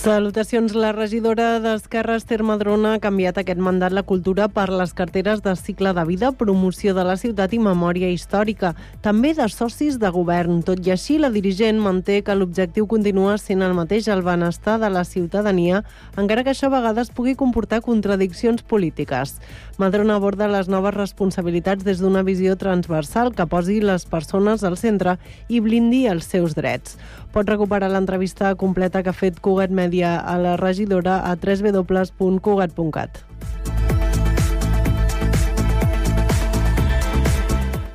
Salutacions. La regidora d'Esquerra, Esther Madrona, ha canviat aquest mandat la cultura per les carteres de cicle de vida, promoció de la ciutat i memòria històrica, també de socis de govern. Tot i així, la dirigent manté que l'objectiu continua sent el mateix, el benestar de la ciutadania, encara que això a vegades pugui comportar contradiccions polítiques. Madrona aborda les noves responsabilitats des d'una visió transversal que posi les persones al centre i blindi els seus drets. Pot recuperar l'entrevista completa que ha fet Cugat Mèdia a la regidora a www.cugat.cat.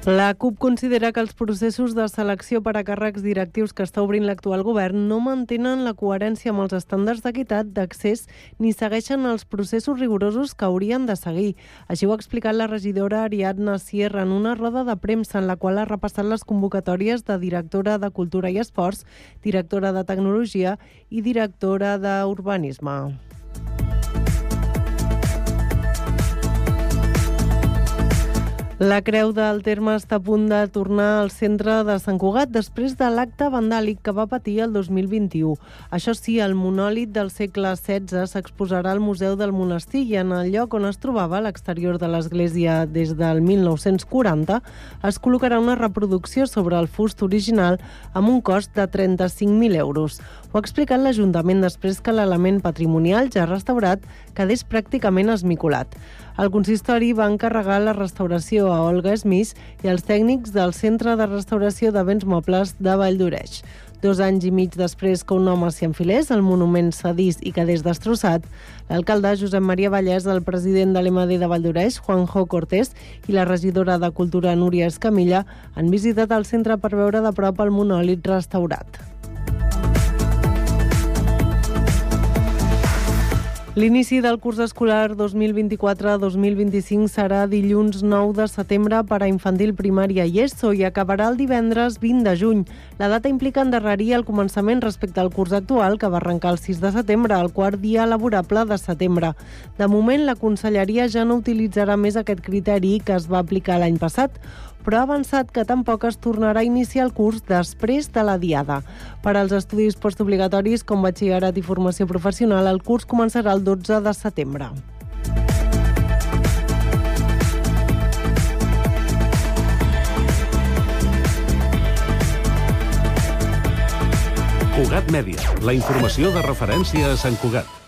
La CUP considera que els processos de selecció per a càrrecs directius que està obrint l'actual govern no mantenen la coherència amb els estàndards d'equitat d'accés ni segueixen els processos rigorosos que haurien de seguir. Així ho ha explicat la regidora Ariadna Sierra en una roda de premsa en la qual ha repassat les convocatòries de directora de Cultura i Esports, directora de Tecnologia i directora d'Urbanisme. La Creu del Terme està a punt de tornar al centre de Sant Cugat després de l'acte vandàlic que va patir el 2021. Això sí, el monòlit del segle XVI s'exposarà al Museu del Monestir i en el lloc on es trobava l'exterior de l'església des del 1940 es col·locarà una reproducció sobre el fust original amb un cost de 35.000 euros. Ho ha explicat l'Ajuntament després que l'element patrimonial ja restaurat quedés pràcticament esmicolat. El consistori va encarregar la restauració a Olga Smith i als tècnics del Centre de Restauració de Béns Mobles de Vall d'Oreix. Dos anys i mig després que un home s'hi enfilés, el monument cedís i quedés destrossat, l'alcalde Josep Maria Vallès, el president de l'MD de Vall d'Oreix, Juanjo Cortés, i la regidora de Cultura, Núria Escamilla, han visitat el centre per veure de prop el monòlit restaurat. L'inici del curs escolar 2024-2025 serà dilluns 9 de setembre per a infantil, primària i ESO i acabarà el divendres 20 de juny. La data implica endarrerir el començament respecte al curs actual, que va arrencar el 6 de setembre, el quart dia laborable de setembre. De moment, la Conselleria ja no utilitzarà més aquest criteri que es va aplicar l'any passat, però ha avançat que tampoc es tornarà a iniciar el curs després de la diada. Per als estudis postobligatoris com batxillerat i formació professional, el curs començarà el 12 de setembre. Cugat Mèdia, la informació de referència a Sant Cugat.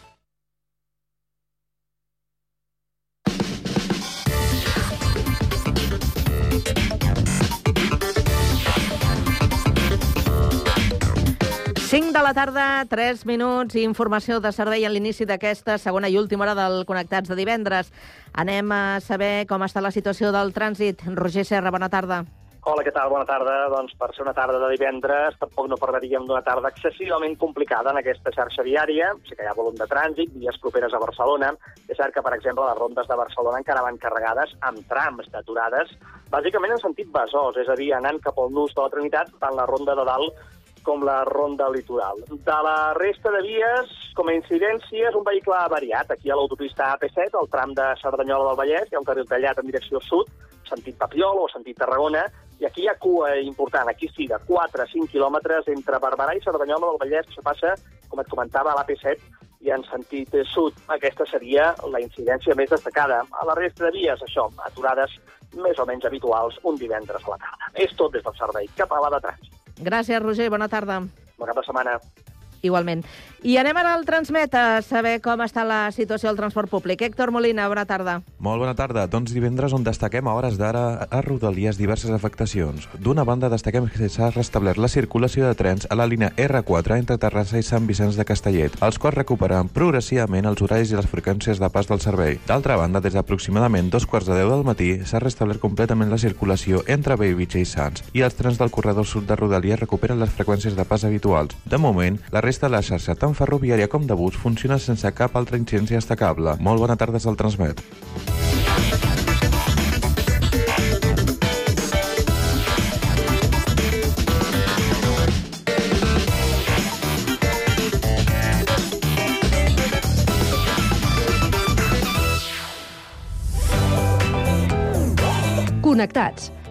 De la tarda, 3 minuts, informació de servei a l'inici d'aquesta segona i última hora del Connectats de divendres. Anem a saber com està la situació del trànsit. Roger Serra, bona tarda. Hola, què tal? Bona tarda. Doncs per ser una tarda de divendres tampoc no parlaríem d'una tarda excessivament complicada en aquesta xarxa viària. Sí que hi ha volum de trànsit, vies properes a Barcelona. És cert que, per exemple, les rondes de Barcelona encara van carregades amb trams d'aturades, bàsicament en sentit Besòs, és a dir, anant cap al nus de la Trinitat, tant la ronda de dalt com la ronda litoral. De la resta de vies, com a incidència, és un vehicle variat. Aquí a l'autopista AP7, al tram de Cerdanyola del Vallès, hi ha un carril tallat en direcció sud, sentit Papiol o sentit Tarragona, i aquí hi ha cua important, aquí sí, de 4 a 5 quilòmetres entre Barberà i Cerdanyola del Vallès, que passa, com et comentava, a l'AP7 i en sentit sud. Aquesta seria la incidència més destacada. A la resta de vies, això, aturades més o menys habituals un divendres a la tarda. És tot des del servei. Cap a la de trànsit. Gràcies, Roger. Bona tarda. Bona setmana. Igualment. I anem ara al Transmet a saber com està la situació del transport públic. Héctor Molina, bona tarda. Molt bona tarda. Doncs divendres on destaquem a hores d'ara a Rodalies diverses afectacions. D'una banda destaquem que s'ha restablert la circulació de trens a la línia R4 entre Terrassa i Sant Vicenç de Castellet, els quals recuperen progressivament els horaris i les freqüències de pas del servei. D'altra banda, des d'aproximadament dos quarts de deu del matí s'ha restablert completament la circulació entre Bellvitge i Sants i els trens del corredor sud de Rodalies recuperen les freqüències de pas habituals. De moment, la resta de la xarxa, tant ferroviària com de bus, funciona sense cap altra incidència destacable. Molt bona tarda del Transmet. Connectats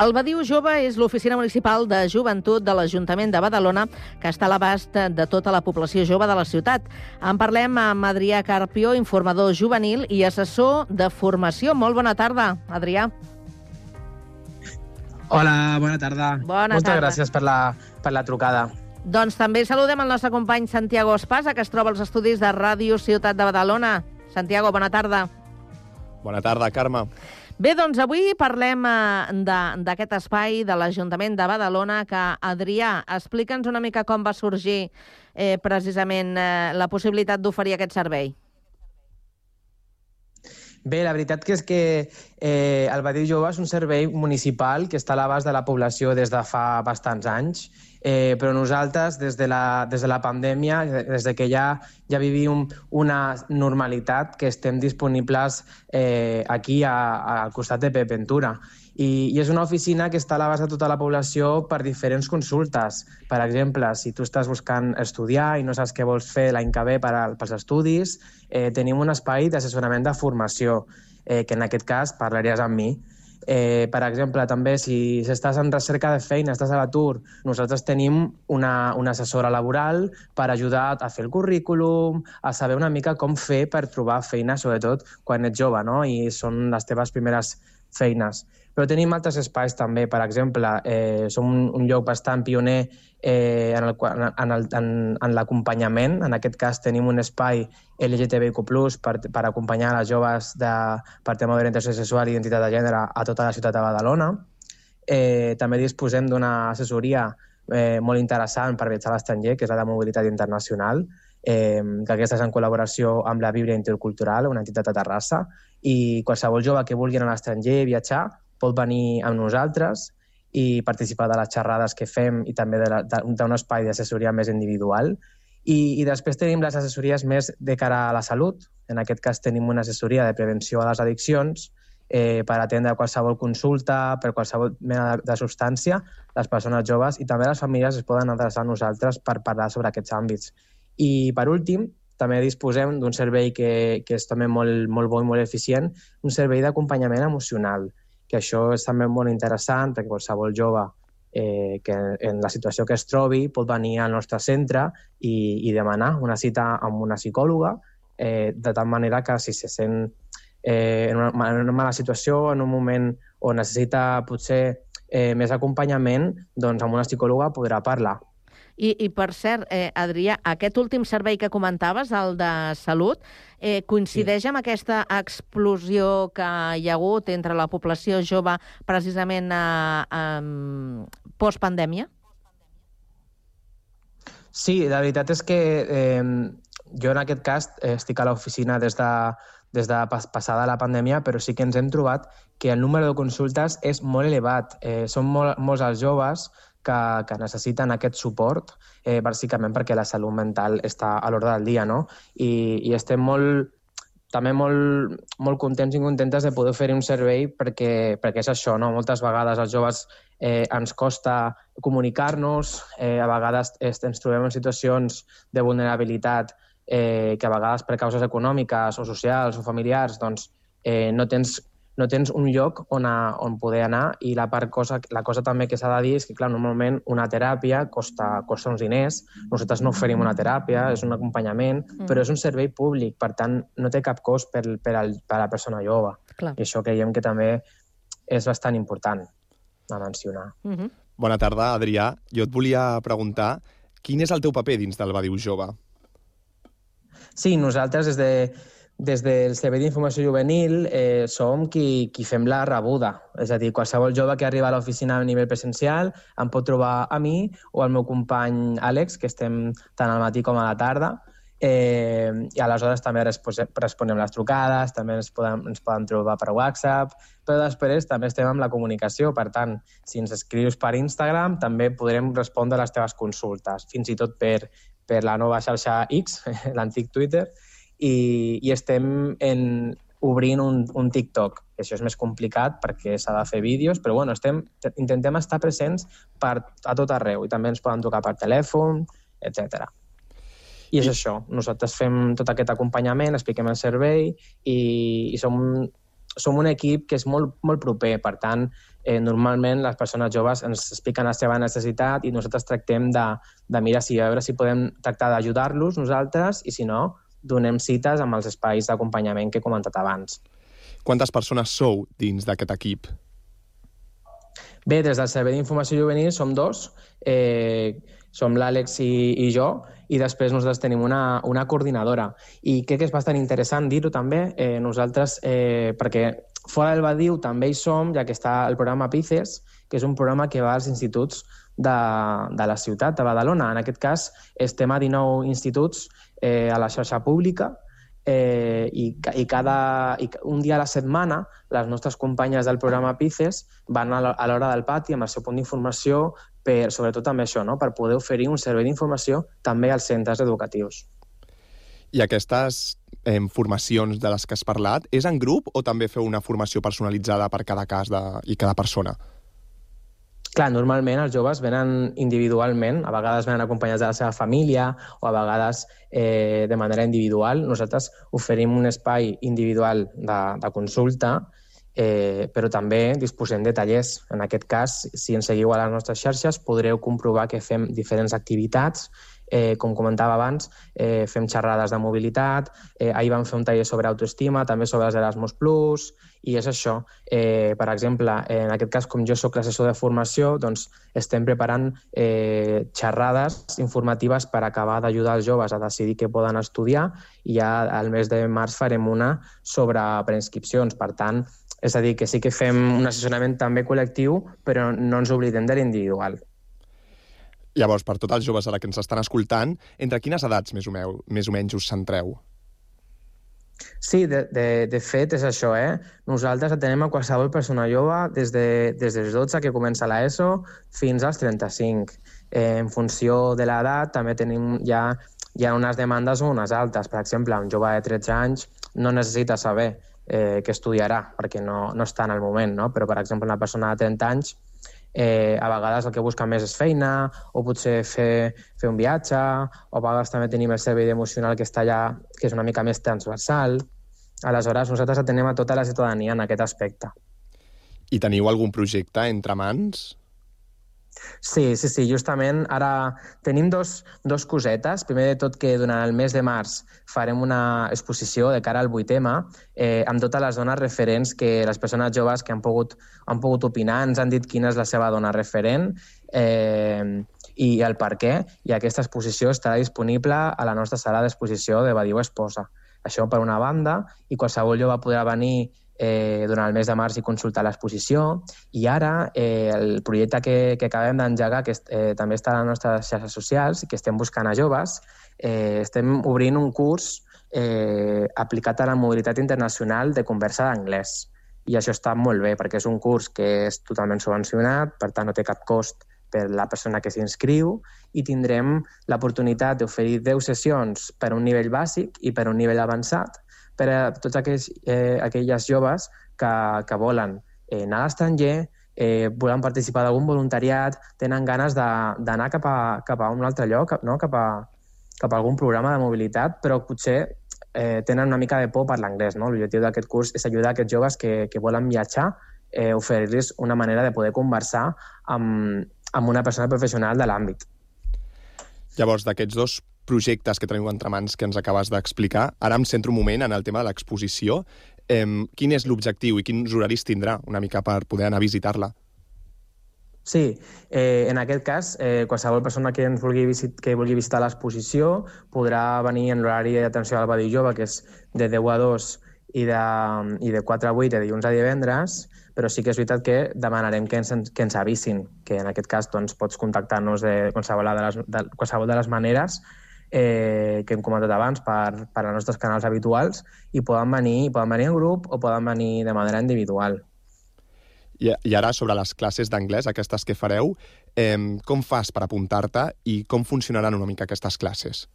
El Badiu Jove és l'oficina municipal de joventut de l'Ajuntament de Badalona que està a l'abast de tota la població jove de la ciutat. En parlem amb Adrià Carpio, informador juvenil i assessor de formació. Molt bona tarda, Adrià. Hola, bona tarda. Bona Moltes tarda. gràcies per la, per la trucada. Doncs també saludem el nostre company Santiago Espasa, que es troba als estudis de Ràdio Ciutat de Badalona. Santiago, bona tarda. Bona tarda, Carme. Bé, doncs avui parlem eh, d'aquest espai de l'Ajuntament de Badalona que, Adrià, explica'ns una mica com va sorgir eh, precisament eh, la possibilitat d'oferir aquest servei. Bé, la veritat que és que eh, el Badiu Jove és un servei municipal que està a l'abast de la població des de fa bastants anys, eh, però nosaltres, des de, la, des de la pandèmia, des de que ja, ja vivim una normalitat, que estem disponibles eh, aquí a, a, al costat de Pep Ventura. I, I és una oficina que està a l'abast de tota la població per diferents consultes. Per exemple, si tu estàs buscant estudiar i no saps què vols fer l'any que ve per a, pels estudis, eh, tenim un espai d'assessorament de formació, eh, que en aquest cas parlaries amb mi. Eh, per exemple, també, si, estàs en recerca de feina, estàs a l'atur, nosaltres tenim una, una assessora laboral per ajudar a fer el currículum, a saber una mica com fer per trobar feina, sobretot quan ets jove, no? I són les teves primeres feines. Però tenim altres espais també, per exemple, eh, som un, un lloc bastant pioner eh, en, qual- en, en, en l'acompanyament. En aquest cas tenim un espai LGTBIQ+, per, per acompanyar les joves de, per tema d'orientació sexual i identitat de gènere a tota la ciutat de Badalona. Eh, també disposem d'una assessoria eh, molt interessant per viatjar a l'estranger, que és la de mobilitat internacional, eh, que aquesta és en col·laboració amb la Bíblia Intercultural, una entitat de Terrassa, i qualsevol jove que vulgui anar a l'estranger viatjar pot venir amb nosaltres i participar de les xerrades que fem i també d'un espai d'assessoria més individual. I, I després tenim les assessories més de cara a la salut. En aquest cas tenim una assessoria de prevenció a les addiccions eh, per atendre qualsevol consulta, per qualsevol mena de, de substància, les persones joves i també les famílies es poden adreçar a nosaltres per parlar sobre aquests àmbits. I, per últim, també disposem d'un servei que, que és també molt, molt bo i molt eficient, un servei d'acompanyament emocional, que això és també molt interessant perquè qualsevol jove eh, que en la situació que es trobi pot venir al nostre centre i, i demanar una cita amb una psicòloga, eh, de tal manera que si se sent eh, en, una, en una mala situació, en un moment on necessita potser eh, més acompanyament, doncs amb una psicòloga podrà parlar. I, i per cert, eh, Adrià, aquest últim servei que comentaves, el de salut, eh, coincideix sí. amb aquesta explosió que hi ha hagut entre la població jove precisament eh, eh, post-pandèmia? Sí, la veritat és que eh, jo en aquest cas eh, estic a l'oficina des de, des de pas, passada la pandèmia, però sí que ens hem trobat que el número de consultes és molt elevat. Eh, són molt, molts els joves que, que necessiten aquest suport, eh, bàsicament perquè la salut mental està a l'ordre del dia, no? I, i estem molt, també molt, molt contents i contentes de poder oferir un servei perquè, perquè és això, no? Moltes vegades els joves eh, ens costa comunicar-nos, eh, a vegades ens trobem en situacions de vulnerabilitat eh, que a vegades per causes econòmiques o socials o familiars doncs, eh, no, tens, no tens un lloc on, a, on poder anar i la, part cosa, la cosa també que s'ha de dir és que clar, normalment una teràpia costa, costa uns diners, nosaltres no oferim una teràpia, és un acompanyament, Mm. mm. però és un servei públic, per tant no té cap cost per, per, al, per a la persona jove. Clar. I això creiem que també és bastant important a mencionar. Uh -huh. Bona tarda, Adrià. Jo et volia preguntar quin és el teu paper dins del Badiu Jove? Sí, nosaltres des de, des del Servei d'Informació Juvenil eh, som qui, qui fem la rebuda. És a dir, qualsevol jove que arriba a l'oficina a nivell presencial em pot trobar a mi o al meu company Àlex, que estem tant al matí com a la tarda, eh, i aleshores també responem les trucades, també ens poden, ens poden trobar per WhatsApp, però després també estem amb la comunicació, per tant, si ens escrius per Instagram també podrem respondre a les teves consultes, fins i tot per, per la nova xarxa X, l'antic Twitter, i, i estem en, obrint un, un TikTok, que això és més complicat perquè s'ha de fer vídeos, però bueno, estem, intentem estar presents per, a tot arreu i també ens poden trucar per telèfon, etc. I és això, nosaltres fem tot aquest acompanyament, expliquem el servei i, i som, som un equip que és molt, molt proper, per tant, eh, normalment les persones joves ens expliquen la seva necessitat i nosaltres tractem de, de mirar si, a veure si podem tractar d'ajudar-los nosaltres i si no, donem cites amb els espais d'acompanyament que he comentat abans. Quantes persones sou dins d'aquest equip? Bé, des del Servei d'Informació Juvenil som dos, eh, som l'Àlex i, i jo, i després nosaltres tenim una, una coordinadora. I crec que és bastant interessant dir-ho també, eh, nosaltres, eh, perquè fora del Badiu també hi som, ja que està el programa PICES, que és un programa que va als instituts de, de la ciutat de Badalona. En aquest cas, estem a 19 instituts eh, a la xarxa pública eh, i, i, cada, i un dia a la setmana les nostres companyes del programa PICES van a l'hora del pati amb el seu punt d'informació per, sobretot també això, no? per poder oferir un servei d'informació també als centres educatius. I aquestes eh, formacions de les que has parlat, és en grup o també feu una formació personalitzada per cada cas de, i cada persona? Clar, normalment els joves venen individualment, a vegades venen acompanyats de la seva família o a vegades eh, de manera individual. Nosaltres oferim un espai individual de, de consulta eh, però també disposem de tallers. En aquest cas, si ens seguiu a les nostres xarxes, podreu comprovar que fem diferents activitats eh, com comentava abans, eh, fem xerrades de mobilitat, eh, ahir vam fer un taller sobre autoestima, també sobre els Erasmus+, i és això. Eh, per exemple, en aquest cas, com jo sóc l'assessor de formació, doncs estem preparant eh, xerrades informatives per acabar d'ajudar els joves a decidir què poden estudiar i ja al mes de març farem una sobre preinscripcions. Per tant, és a dir, que sí que fem un assessorament també col·lectiu, però no ens oblidem de l'individual. Llavors, per tots els joves ara que ens estan escoltant, entre quines edats més o, meu, més o menys us centreu? Sí, de, de, de fet és això, eh? Nosaltres atenem a qualsevol persona jove des, de, des dels 12 que comença l'ESO fins als 35. Eh, en funció de l'edat també tenim ja hi ha unes demandes o unes altes. Per exemple, un jove de 13 anys no necessita saber eh, que estudiarà, perquè no, no està en el moment, no? però, per exemple, una persona de 30 anys eh, a vegades el que busca més és feina, o potser fer, fer un viatge, o a vegades també tenim el servei emocional que està allà, que és una mica més transversal. Aleshores, nosaltres atenem a tota la ciutadania en aquest aspecte. I teniu algun projecte entre mans? Sí, sí, sí, justament ara tenim dos, dos cosetes. Primer de tot que durant el mes de març farem una exposició de cara al 8M eh, amb totes les dones referents que les persones joves que han pogut, han pogut opinar ens han dit quina és la seva dona referent eh, i el per què. I aquesta exposició estarà disponible a la nostra sala d'exposició de Badiu Esposa. Això per una banda, i qualsevol jove podrà venir eh, durant el mes de març i consultar l'exposició. I ara eh, el projecte que, que acabem d'engegar, que eh, també està a les nostres xarxes socials que estem buscant a joves, eh, estem obrint un curs eh, aplicat a la mobilitat internacional de conversa d'anglès. I això està molt bé, perquè és un curs que és totalment subvencionat, per tant no té cap cost per la persona que s'inscriu i tindrem l'oportunitat d'oferir 10 sessions per un nivell bàsic i per un nivell avançat per a tots aquells, eh, aquelles joves que, que volen eh, anar a l'estranger, eh, volen participar d'algun voluntariat, tenen ganes d'anar cap, a, cap a un altre lloc, no? cap, a, cap a algun programa de mobilitat, però potser eh, tenen una mica de por per l'anglès. No? L'objectiu d'aquest curs és ajudar aquests joves que, que volen viatjar, eh, oferir-los una manera de poder conversar amb, amb una persona professional de l'àmbit. Llavors, d'aquests dos projectes que teniu entre mans que ens acabes d'explicar. Ara em centro un moment en el tema de l'exposició. Eh, quin és l'objectiu i quins horaris tindrà una mica per poder anar a visitar-la? Sí, eh, en aquest cas, eh, qualsevol persona que ens vulgui, visit, que vulgui visitar l'exposició podrà venir en l'horari d'atenció al Badi Jove, que és de 10 a 2 i de, i de 4 a 8 de dilluns a divendres, però sí que és veritat que demanarem que ens, que ens avisin, que en aquest cas doncs, pots contactar-nos de qualsevol de les, de qualsevol de les maneres eh, que hem comentat abans per, per als nostres canals habituals i poden venir, poden venir en grup o poden venir de manera individual. I, I ara, sobre les classes d'anglès, aquestes que fareu, eh, com fas per apuntar-te i com funcionaran una mica aquestes classes?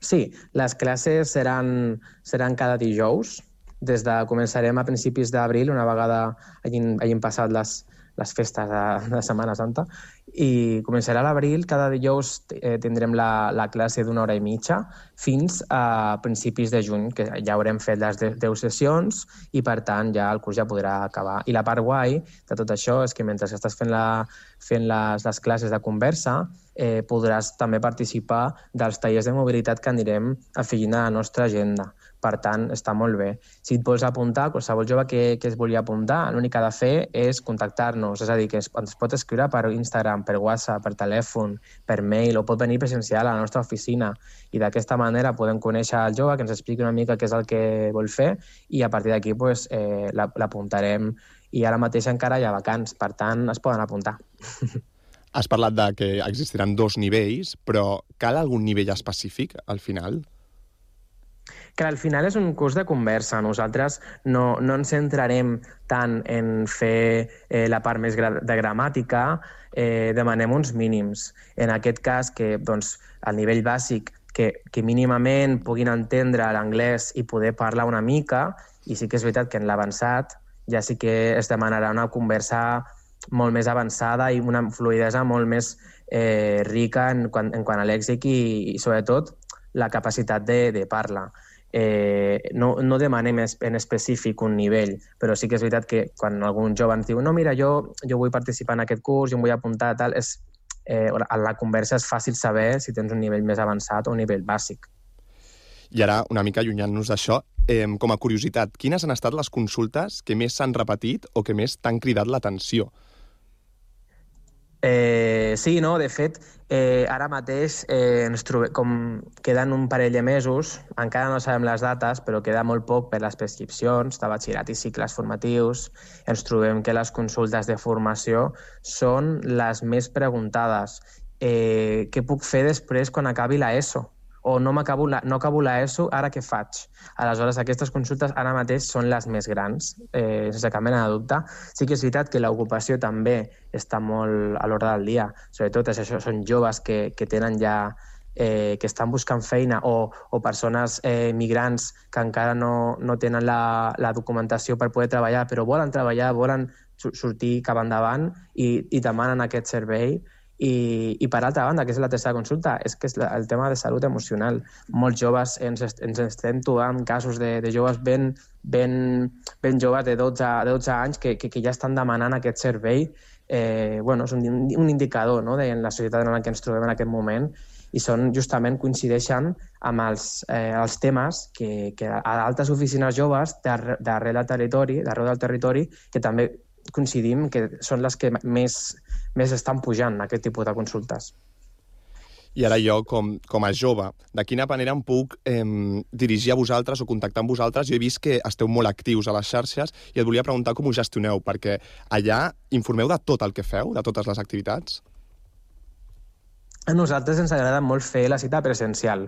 Sí, les classes seran, seran cada dijous. Des de, començarem a principis d'abril, una vegada hagin, hagin passat les, les festes de, de Setmana Santa, i començarà l'abril, cada dijous eh, tindrem la, la classe d'una hora i mitja fins a principis de juny, que ja haurem fet les 10 sessions i, per tant, ja el curs ja podrà acabar. I la part guai de tot això és que mentre estàs fent, la, fent les, les classes de conversa, eh, podràs també participar dels tallers de mobilitat que anirem afegint a la nostra agenda. Per tant, està molt bé. Si et vols apuntar, qualsevol jove que, que es vulgui apuntar, l'únic que ha de fer és contactar-nos, és a dir, que es, ens pot escriure per Instagram, per WhatsApp, per telèfon, per mail, o pot venir presencial a la nostra oficina. I d'aquesta manera podem conèixer el jove, que ens expliqui una mica què és el que vol fer, i a partir d'aquí pues, eh, l'apuntarem. I ara mateix encara hi ha vacants, per tant, es poden apuntar. Has parlat de que existiran dos nivells, però cal algun nivell específic al final? Que al final és un curs de conversa. Nosaltres no, no ens centrarem tant en fer eh, la part més gra de gramàtica, eh, demanem uns mínims. En aquest cas, que doncs, al nivell bàsic, que, que mínimament puguin entendre l'anglès i poder parlar una mica, i sí que és veritat que en l'avançat ja sí que es demanarà una conversa molt més avançada i una fluidesa molt més eh, rica en, en, en quant a lèxic i, i, sobretot, la capacitat de, de parla eh, no, no demanem en específic un nivell, però sí que és veritat que quan algun jove ens diu no, mira, jo, jo vull participar en aquest curs, jo em vull apuntar, tal, és, eh, a la conversa és fàcil saber si tens un nivell més avançat o un nivell bàsic. I ara, una mica allunyant-nos d'això, eh, com a curiositat, quines han estat les consultes que més s'han repetit o que més t'han cridat l'atenció? Eh, sí, no, de fet, eh, ara mateix eh, ens trobem, com queden un parell de mesos, encara no sabem les dates, però queda molt poc per les prescripcions de batxillerat i cicles formatius. Ens trobem que les consultes de formació són les més preguntades. Eh, què puc fer després quan acabi la ESO? O no, acabo la, no acabo l'ESO, ara què faig? Aleshores, aquestes consultes ara mateix són les més grans, eh, sense cap mena de dubte. Sí que és veritat que l'ocupació també està molt a l'hora del dia, sobretot això són joves que, que tenen ja eh, que estan buscant feina o, o persones eh, migrants que encara no, no tenen la, la documentació per poder treballar, però volen treballar, volen sortir cap endavant i, i demanen aquest servei i, I per altra banda, que és la tercera consulta, és que és la, el tema de salut emocional. Molts joves ens, ens estem trobant casos de, de joves ben, ben, ben joves de 12, de 12 anys que, que, que ja estan demanant aquest servei. Eh, bueno, és un, un indicador no, de en la societat en la que ens trobem en aquest moment i són justament coincideixen amb els, eh, els temes que, que a altres oficines joves d'arrel del territori, d'arreu del territori, que també coincidim que són les que més més estan pujant aquest tipus de consultes. I ara jo, com, com a jove, de quina manera em puc eh, dirigir a vosaltres o contactar amb vosaltres? Jo he vist que esteu molt actius a les xarxes i et volia preguntar com ho gestioneu, perquè allà informeu de tot el que feu, de totes les activitats? A nosaltres ens agrada molt fer la cita presencial.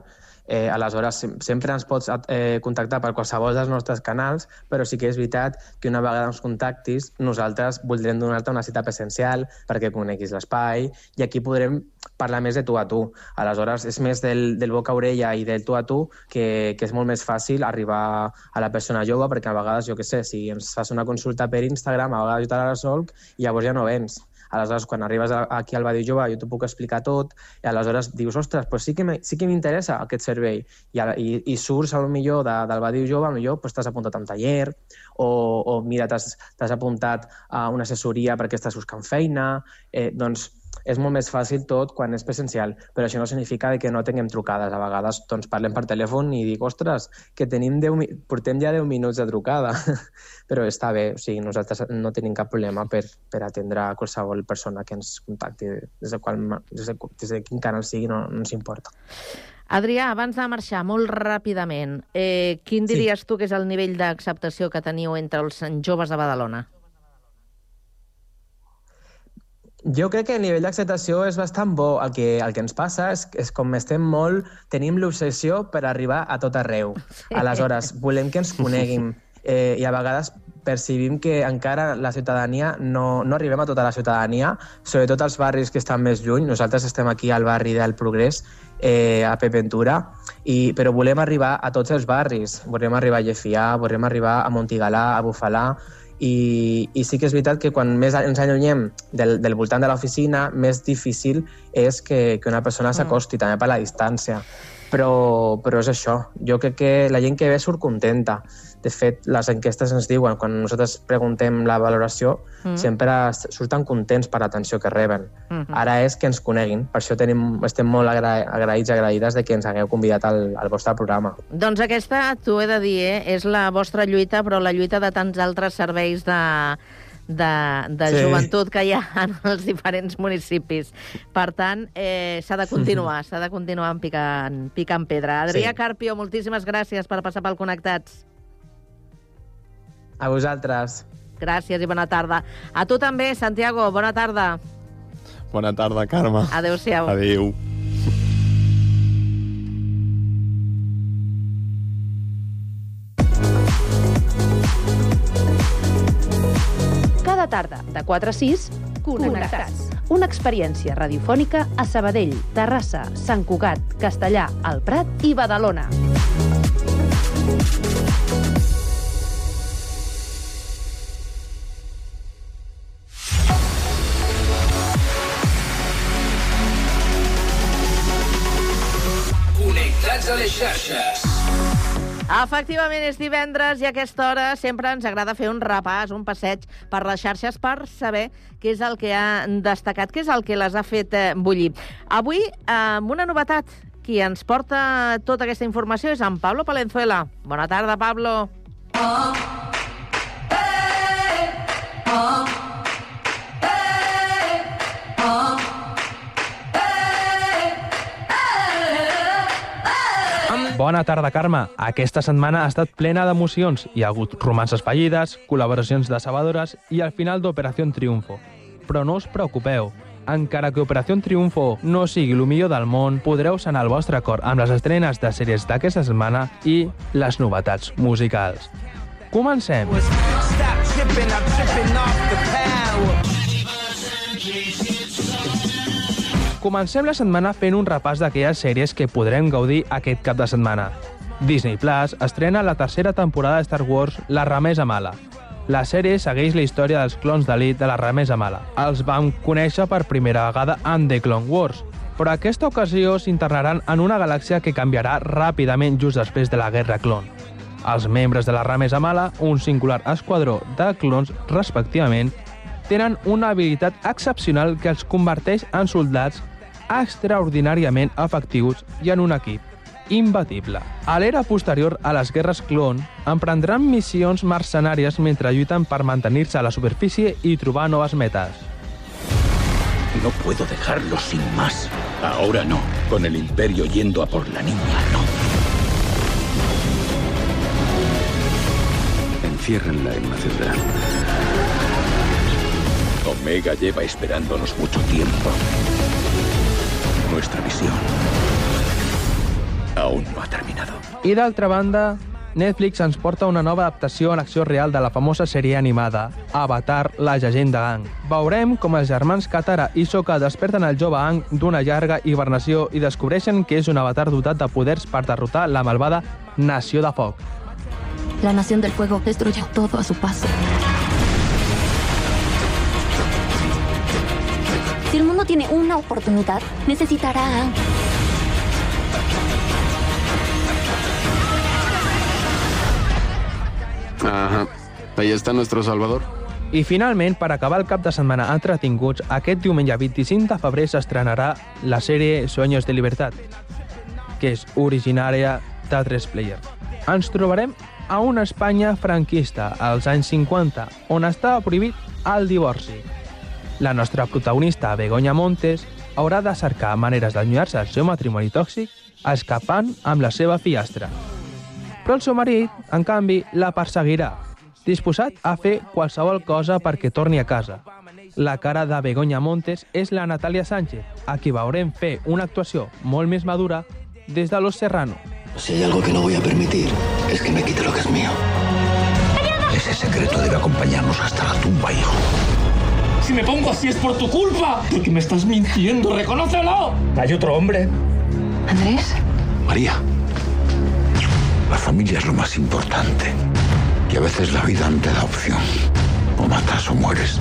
Eh, aleshores, sempre ens pots eh, contactar per qualsevol dels nostres canals, però sí que és veritat que una vegada ens contactis, nosaltres voldrem donar-te una cita presencial perquè coneguis l'espai i aquí podrem parlar més de tu a tu. Aleshores, és més del, del boca a orella i del tu a tu que, que és molt més fàcil arribar a la persona jove perquè a vegades, jo que sé, si ens fas una consulta per Instagram, a vegades jo te la resolc i llavors ja no vens Aleshores, quan arribes aquí al Badi Jove, jo t'ho puc explicar tot, i aleshores dius, ostres, pues sí que sí que m'interessa aquest servei. I, i, i surts, a lo millor, de, del Badi Jove, a lo millor pues, t'has apuntat a un taller, o, o mira, t'has apuntat a una assessoria perquè estàs buscant feina, eh, doncs és molt més fàcil tot quan és presencial, però això no significa que no tinguem trucades. A vegades doncs, parlem per telèfon i dic, ostres, que tenim 10, mi- portem ja 10 minuts de trucada. però està bé, o sigui, nosaltres no tenim cap problema per, per atendre a qualsevol persona que ens contacti des de, qual, des de, des de quin canal sigui, no, no ens importa. Adrià, abans de marxar, molt ràpidament, eh, quin Sí. diries tu que és el nivell d'acceptació que teniu entre els joves de Badalona? Jo crec que el nivell d'acceptació és bastant bo. El que, el que ens passa és, és com estem molt... Tenim l'obsessió per arribar a tot arreu. Aleshores, volem que ens coneguin eh, i a vegades percibim que encara la ciutadania no, no arribem a tota la ciutadania, sobretot als barris que estan més lluny. Nosaltres estem aquí al barri del Progrés, eh, a Pepentura, i, però volem arribar a tots els barris. Volem arribar a Llefià, volem arribar a Montigalà, a Bufalà, i, i sí que és veritat que quan més ens allunyem del, del voltant de l'oficina, més difícil és que, que una persona s'acosti, també per la distància. Però, però és això. Jo crec que la gent que ve surt contenta. De fet, les enquestes ens diuen, quan nosaltres preguntem la valoració, Mm. mm. sempre surten contents per l'atenció que reben. Mhm. Ara és que ens coneguin. Per això tenim, estem molt agra agraïts i agraïdes de que ens hagueu convidat al, al vostre programa. Doncs aquesta, t'ho he de dir, eh, és la vostra lluita, però la lluita de tants altres serveis de, de, de Sí. joventut que hi ha en els diferents municipis. Per tant, eh, s'ha de continuar, s'ha de continuar en picant, picant pedra. Adrià Sí. Carpio, moltíssimes gràcies per passar pel Connectats. A vosaltres. Gràcies i bona tarda. A tu també, Santiago, bona tarda. Bona tarda, Carme. Adéu-siau. Adéu. Cada tarda, de 4 a 6, Connectats. Una experiència radiofònica a Sabadell, Terrassa, Sant Cugat, Castellà, El Prat i Badalona. Efectivament, és divendres i a aquesta hora sempre ens agrada fer un repàs, un passeig per les xarxes per saber què és el que ha destacat, què és el que les ha fet eh, bullir. Avui, eh, amb una novetat, qui ens porta tota aquesta informació és en Pablo Palenzuela. Bona tarda, Pablo. Bona tarda, Carme. Aquesta setmana ha estat plena d'emocions. Hi ha hagut romances fallides, col·laboracions decebedores i al final d'Operació Triunfo. Però no us preocupeu. Encara que Operació Triunfo no sigui el millor del món, podreu sanar el vostre cor amb les estrenes de sèries d'aquesta setmana i les novetats musicals. Comencem. Comencem la setmana fent un repàs d'aquelles sèries que podrem gaudir aquest cap de setmana. Disney Plus estrena la tercera temporada de Star Wars La Remesa Mala. La sèrie segueix la història dels clons d'elit de la Remesa Mala. Els vam conèixer per primera vegada en The Clone Wars, però aquesta ocasió s'internaran en una galàxia que canviarà ràpidament just després de la Guerra Clon. Els membres de la Remesa Mala, un singular esquadró de clons respectivament, tenen una habilitat excepcional que els converteix en soldats extraordinàriament efectius i en un equip imbatible. A l'era posterior a les guerres clon, emprendran missions mercenàries mentre lluiten per mantenir-se a la superfície i trobar noves metes. No puedo dejarlo sin más. Ahora no. Con el Imperio yendo a por la niña, no. Enciérrenla en una ciudad. Omega lleva esperándonos mucho tiempo. Nuestra misión aún no ha terminado. I d'altra banda, Netflix ens porta una nova adaptació en acció real de la famosa sèrie animada Avatar, la llegenda Aang. Veurem com els germans Katara i Sokka desperten el jove Aang d'una llarga hibernació i descobreixen que és un avatar dotat de poders per derrotar la malvada Nació de Foc. La Nación del Fuego destruyó todo a su paso. Si el mundo tiene una oportunidad, necesitará. Ajá. Ahí está nuestro Salvador. I finalment, per acabar el cap de setmana entretinguts, aquest diumenge 25 de febrer s'estrenarà la sèrie Sueños de Libertad, que és originària de 3 Player. Ens trobarem a una Espanya franquista, als anys 50, on estava prohibit el divorci. La nostra protagonista, Begoña Montes, haurà de cercar maneres d'allunyar-se del seu matrimoni tòxic escapant amb la seva fillastra. Però el seu marit, en canvi, la perseguirà, disposat a fer qualsevol cosa perquè torni a casa. La cara de Begoña Montes és la Natàlia Sánchez, a qui veurem fer una actuació molt més madura des de Los Serrano. Si hay algo que no voy a permitir, es que me quite lo que es mío. Ese secreto debe acompañarnos hasta la tumba, hijo. Si me pongo así es por tu culpa. Porque me estás mintiendo, reconócelo. Hay otro hombre. Andrés. María, la familia es lo más importante. Y a veces la vida no te da opción. O matas o mueres.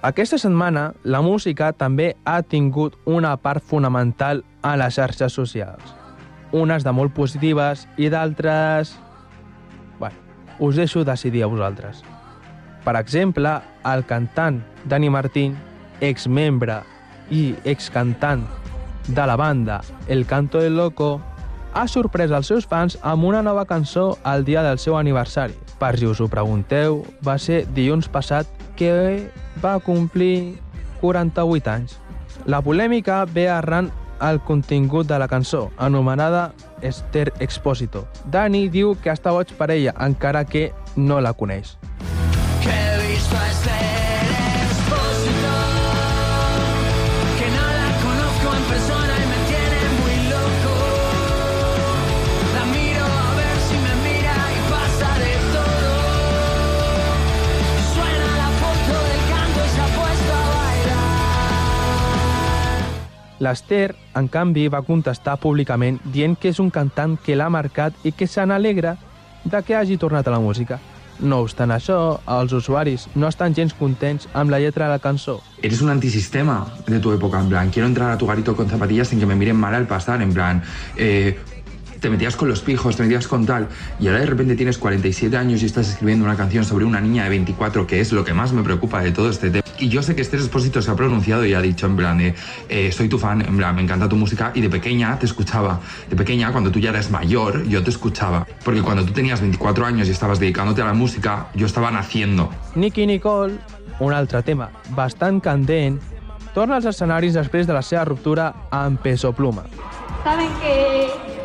Aquesta setmana, la música també ha tingut una part fonamental a les xarxes socials. Unes de molt positives i d'altres... Bueno, us deixo decidir a vosaltres. Per exemple, el cantant Dani Martín, exmembre i excantant de la banda El Canto del Loco, ha sorprès els seus fans amb una nova cançó al dia del seu aniversari. Per si us ho pregunteu, va ser dilluns passat que va complir 48 anys. La polèmica ve arran al contingut de la cançó, anomenada Esther Expósito. Dani diu que està boig per ella, encara que no la coneix. Que he visto a Esther L'Esther, en canvi, va contestar públicament dient que és un cantant que l'ha marcat i que se n'alegra de que hagi tornat a la música. No obstant això, els usuaris no estan gens contents amb la lletra de la cançó. Eres un antisistema de tu época, en plan, quiero entrar a tu garito con zapatillas sin que me miren mal al pasar, en plan, eh, te metías con los pijos, te metías con tal, y ahora de repente tienes 47 años y estás escribiendo una canción sobre una niña de 24, que es lo que más me preocupa de todo este tema. Y yo sé que Esther Expósito se ha pronunciado y ha dicho en plan de, eh, soy tu fan, en plan, me encanta tu música, y de pequeña te escuchaba. De pequeña, cuando tú ya eres mayor, yo te escuchaba. Porque cuando tú tenías 24 años y estabas dedicándote a la música, yo estaba naciendo. Nicky Nicole, un altre tema bastant candent, torna als escenaris després de la seva ruptura amb Peso Pluma. saben que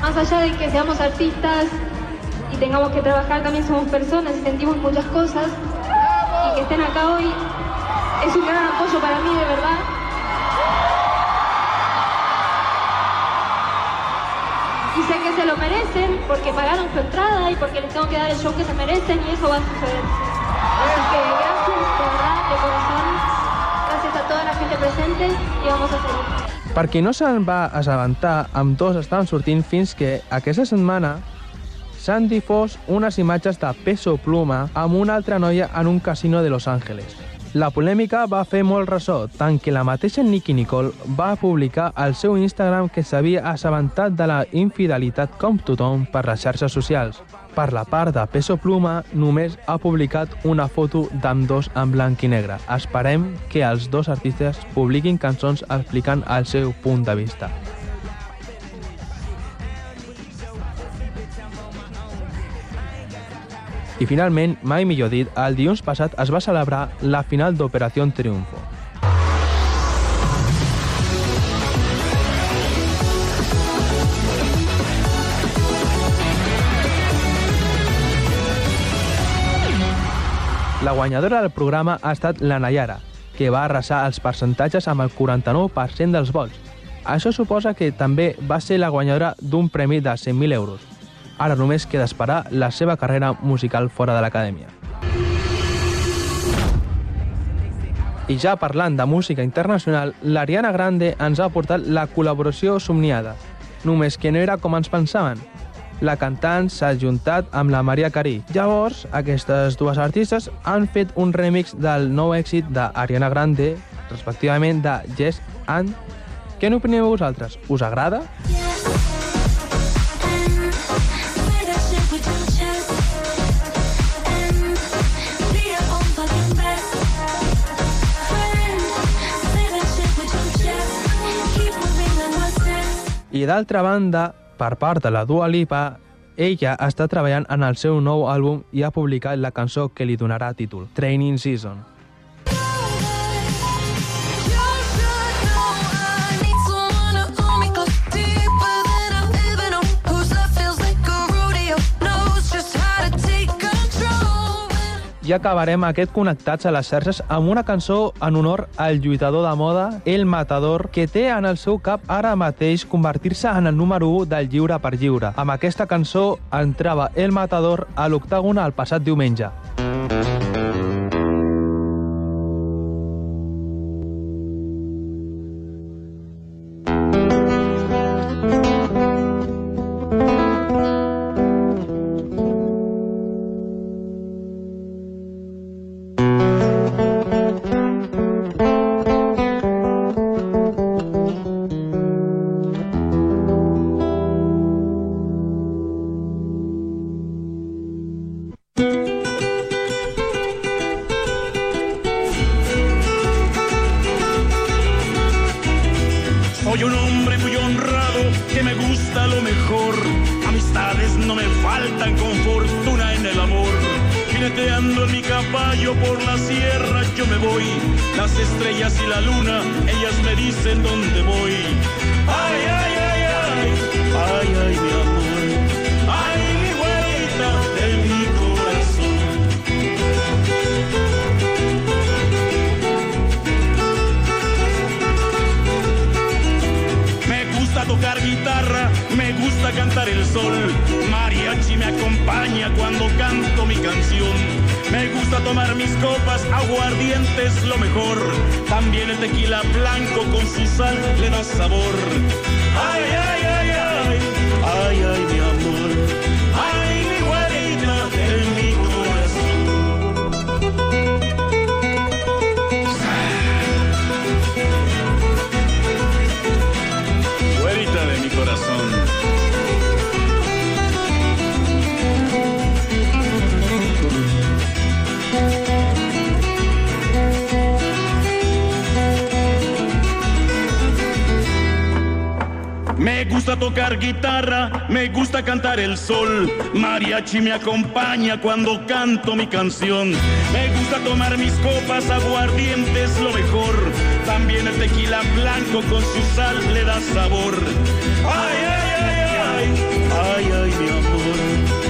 más allá de que seamos artistas y tengamos que trabajar, también somos personas y sentimos muchas cosas. Y que estén acá hoy es un gran apoyo para mí, de verdad. Y sé que se lo merecen porque pagaron su entrada y porque les tengo que dar el show que se merecen y eso va a suceder. Así que gracias, de verdad, de corazón. Gracias a toda la gente presente y vamos a seguir. Per qui no se'n va assabentar, amb dos estaven sortint fins que aquesta setmana s'han difós unes imatges de Peso Pluma amb una altra noia en un casino de Los Angeles. La polèmica va fer molt ressò, tant que la mateixa Nicky Nicole va publicar al seu Instagram que s'havia assabentat de la infidelitat com tothom per les xarxes socials. Per la part de Peso Pluma, només ha publicat una foto d'ambdós en blanc i negre. Esperem que els dos artistes publiquin cançons explicant el seu punt de vista. I finalment, mai millor dit, el dilluns passat es va celebrar la final d'Operació Triunfo. La guanyadora del programa ha estat la Nayara, que va arrasar els percentatges amb el 49% dels vots. Això suposa que també va ser la guanyadora d'un premi de 100.000 euros. Ara només queda esperar la seva carrera musical fora de l'acadèmia. I ja parlant de música internacional, l'Ariana Grande ens ha portat la col·laboració somniada. Només que no era com ens pensaven. La cantant s'ha juntat amb la Maria Carey. Llavors, aquestes dues artistes han fet un remix del nou èxit d'Ariana Grande, respectivament de Yes and... Què n'opineu vosaltres? Us agrada? I d'altra banda, per part de la Dua Lipa, ella està treballant en el seu nou àlbum i ha publicat la cançó que li donarà títol, Training Season. I acabarem aquest Connectats a les xarxes amb una cançó en honor al lluitador de moda, El Matador, que té en el seu cap ara mateix convertir-se en el número 1 del lliure per lliure. Amb aquesta cançó entrava El Matador a l'octàgon el passat diumenge. Soy De mi corazón. Me gusta tocar guitarra, me gusta cantar el sol. Mariachi me acompaña cuando canto mi canción. Me gusta tomar mis copas, aguardientes lo mejor. También el tequila blanco con su sal le da sabor. Ay, ay, ay, ay, ay, ay, mi amor.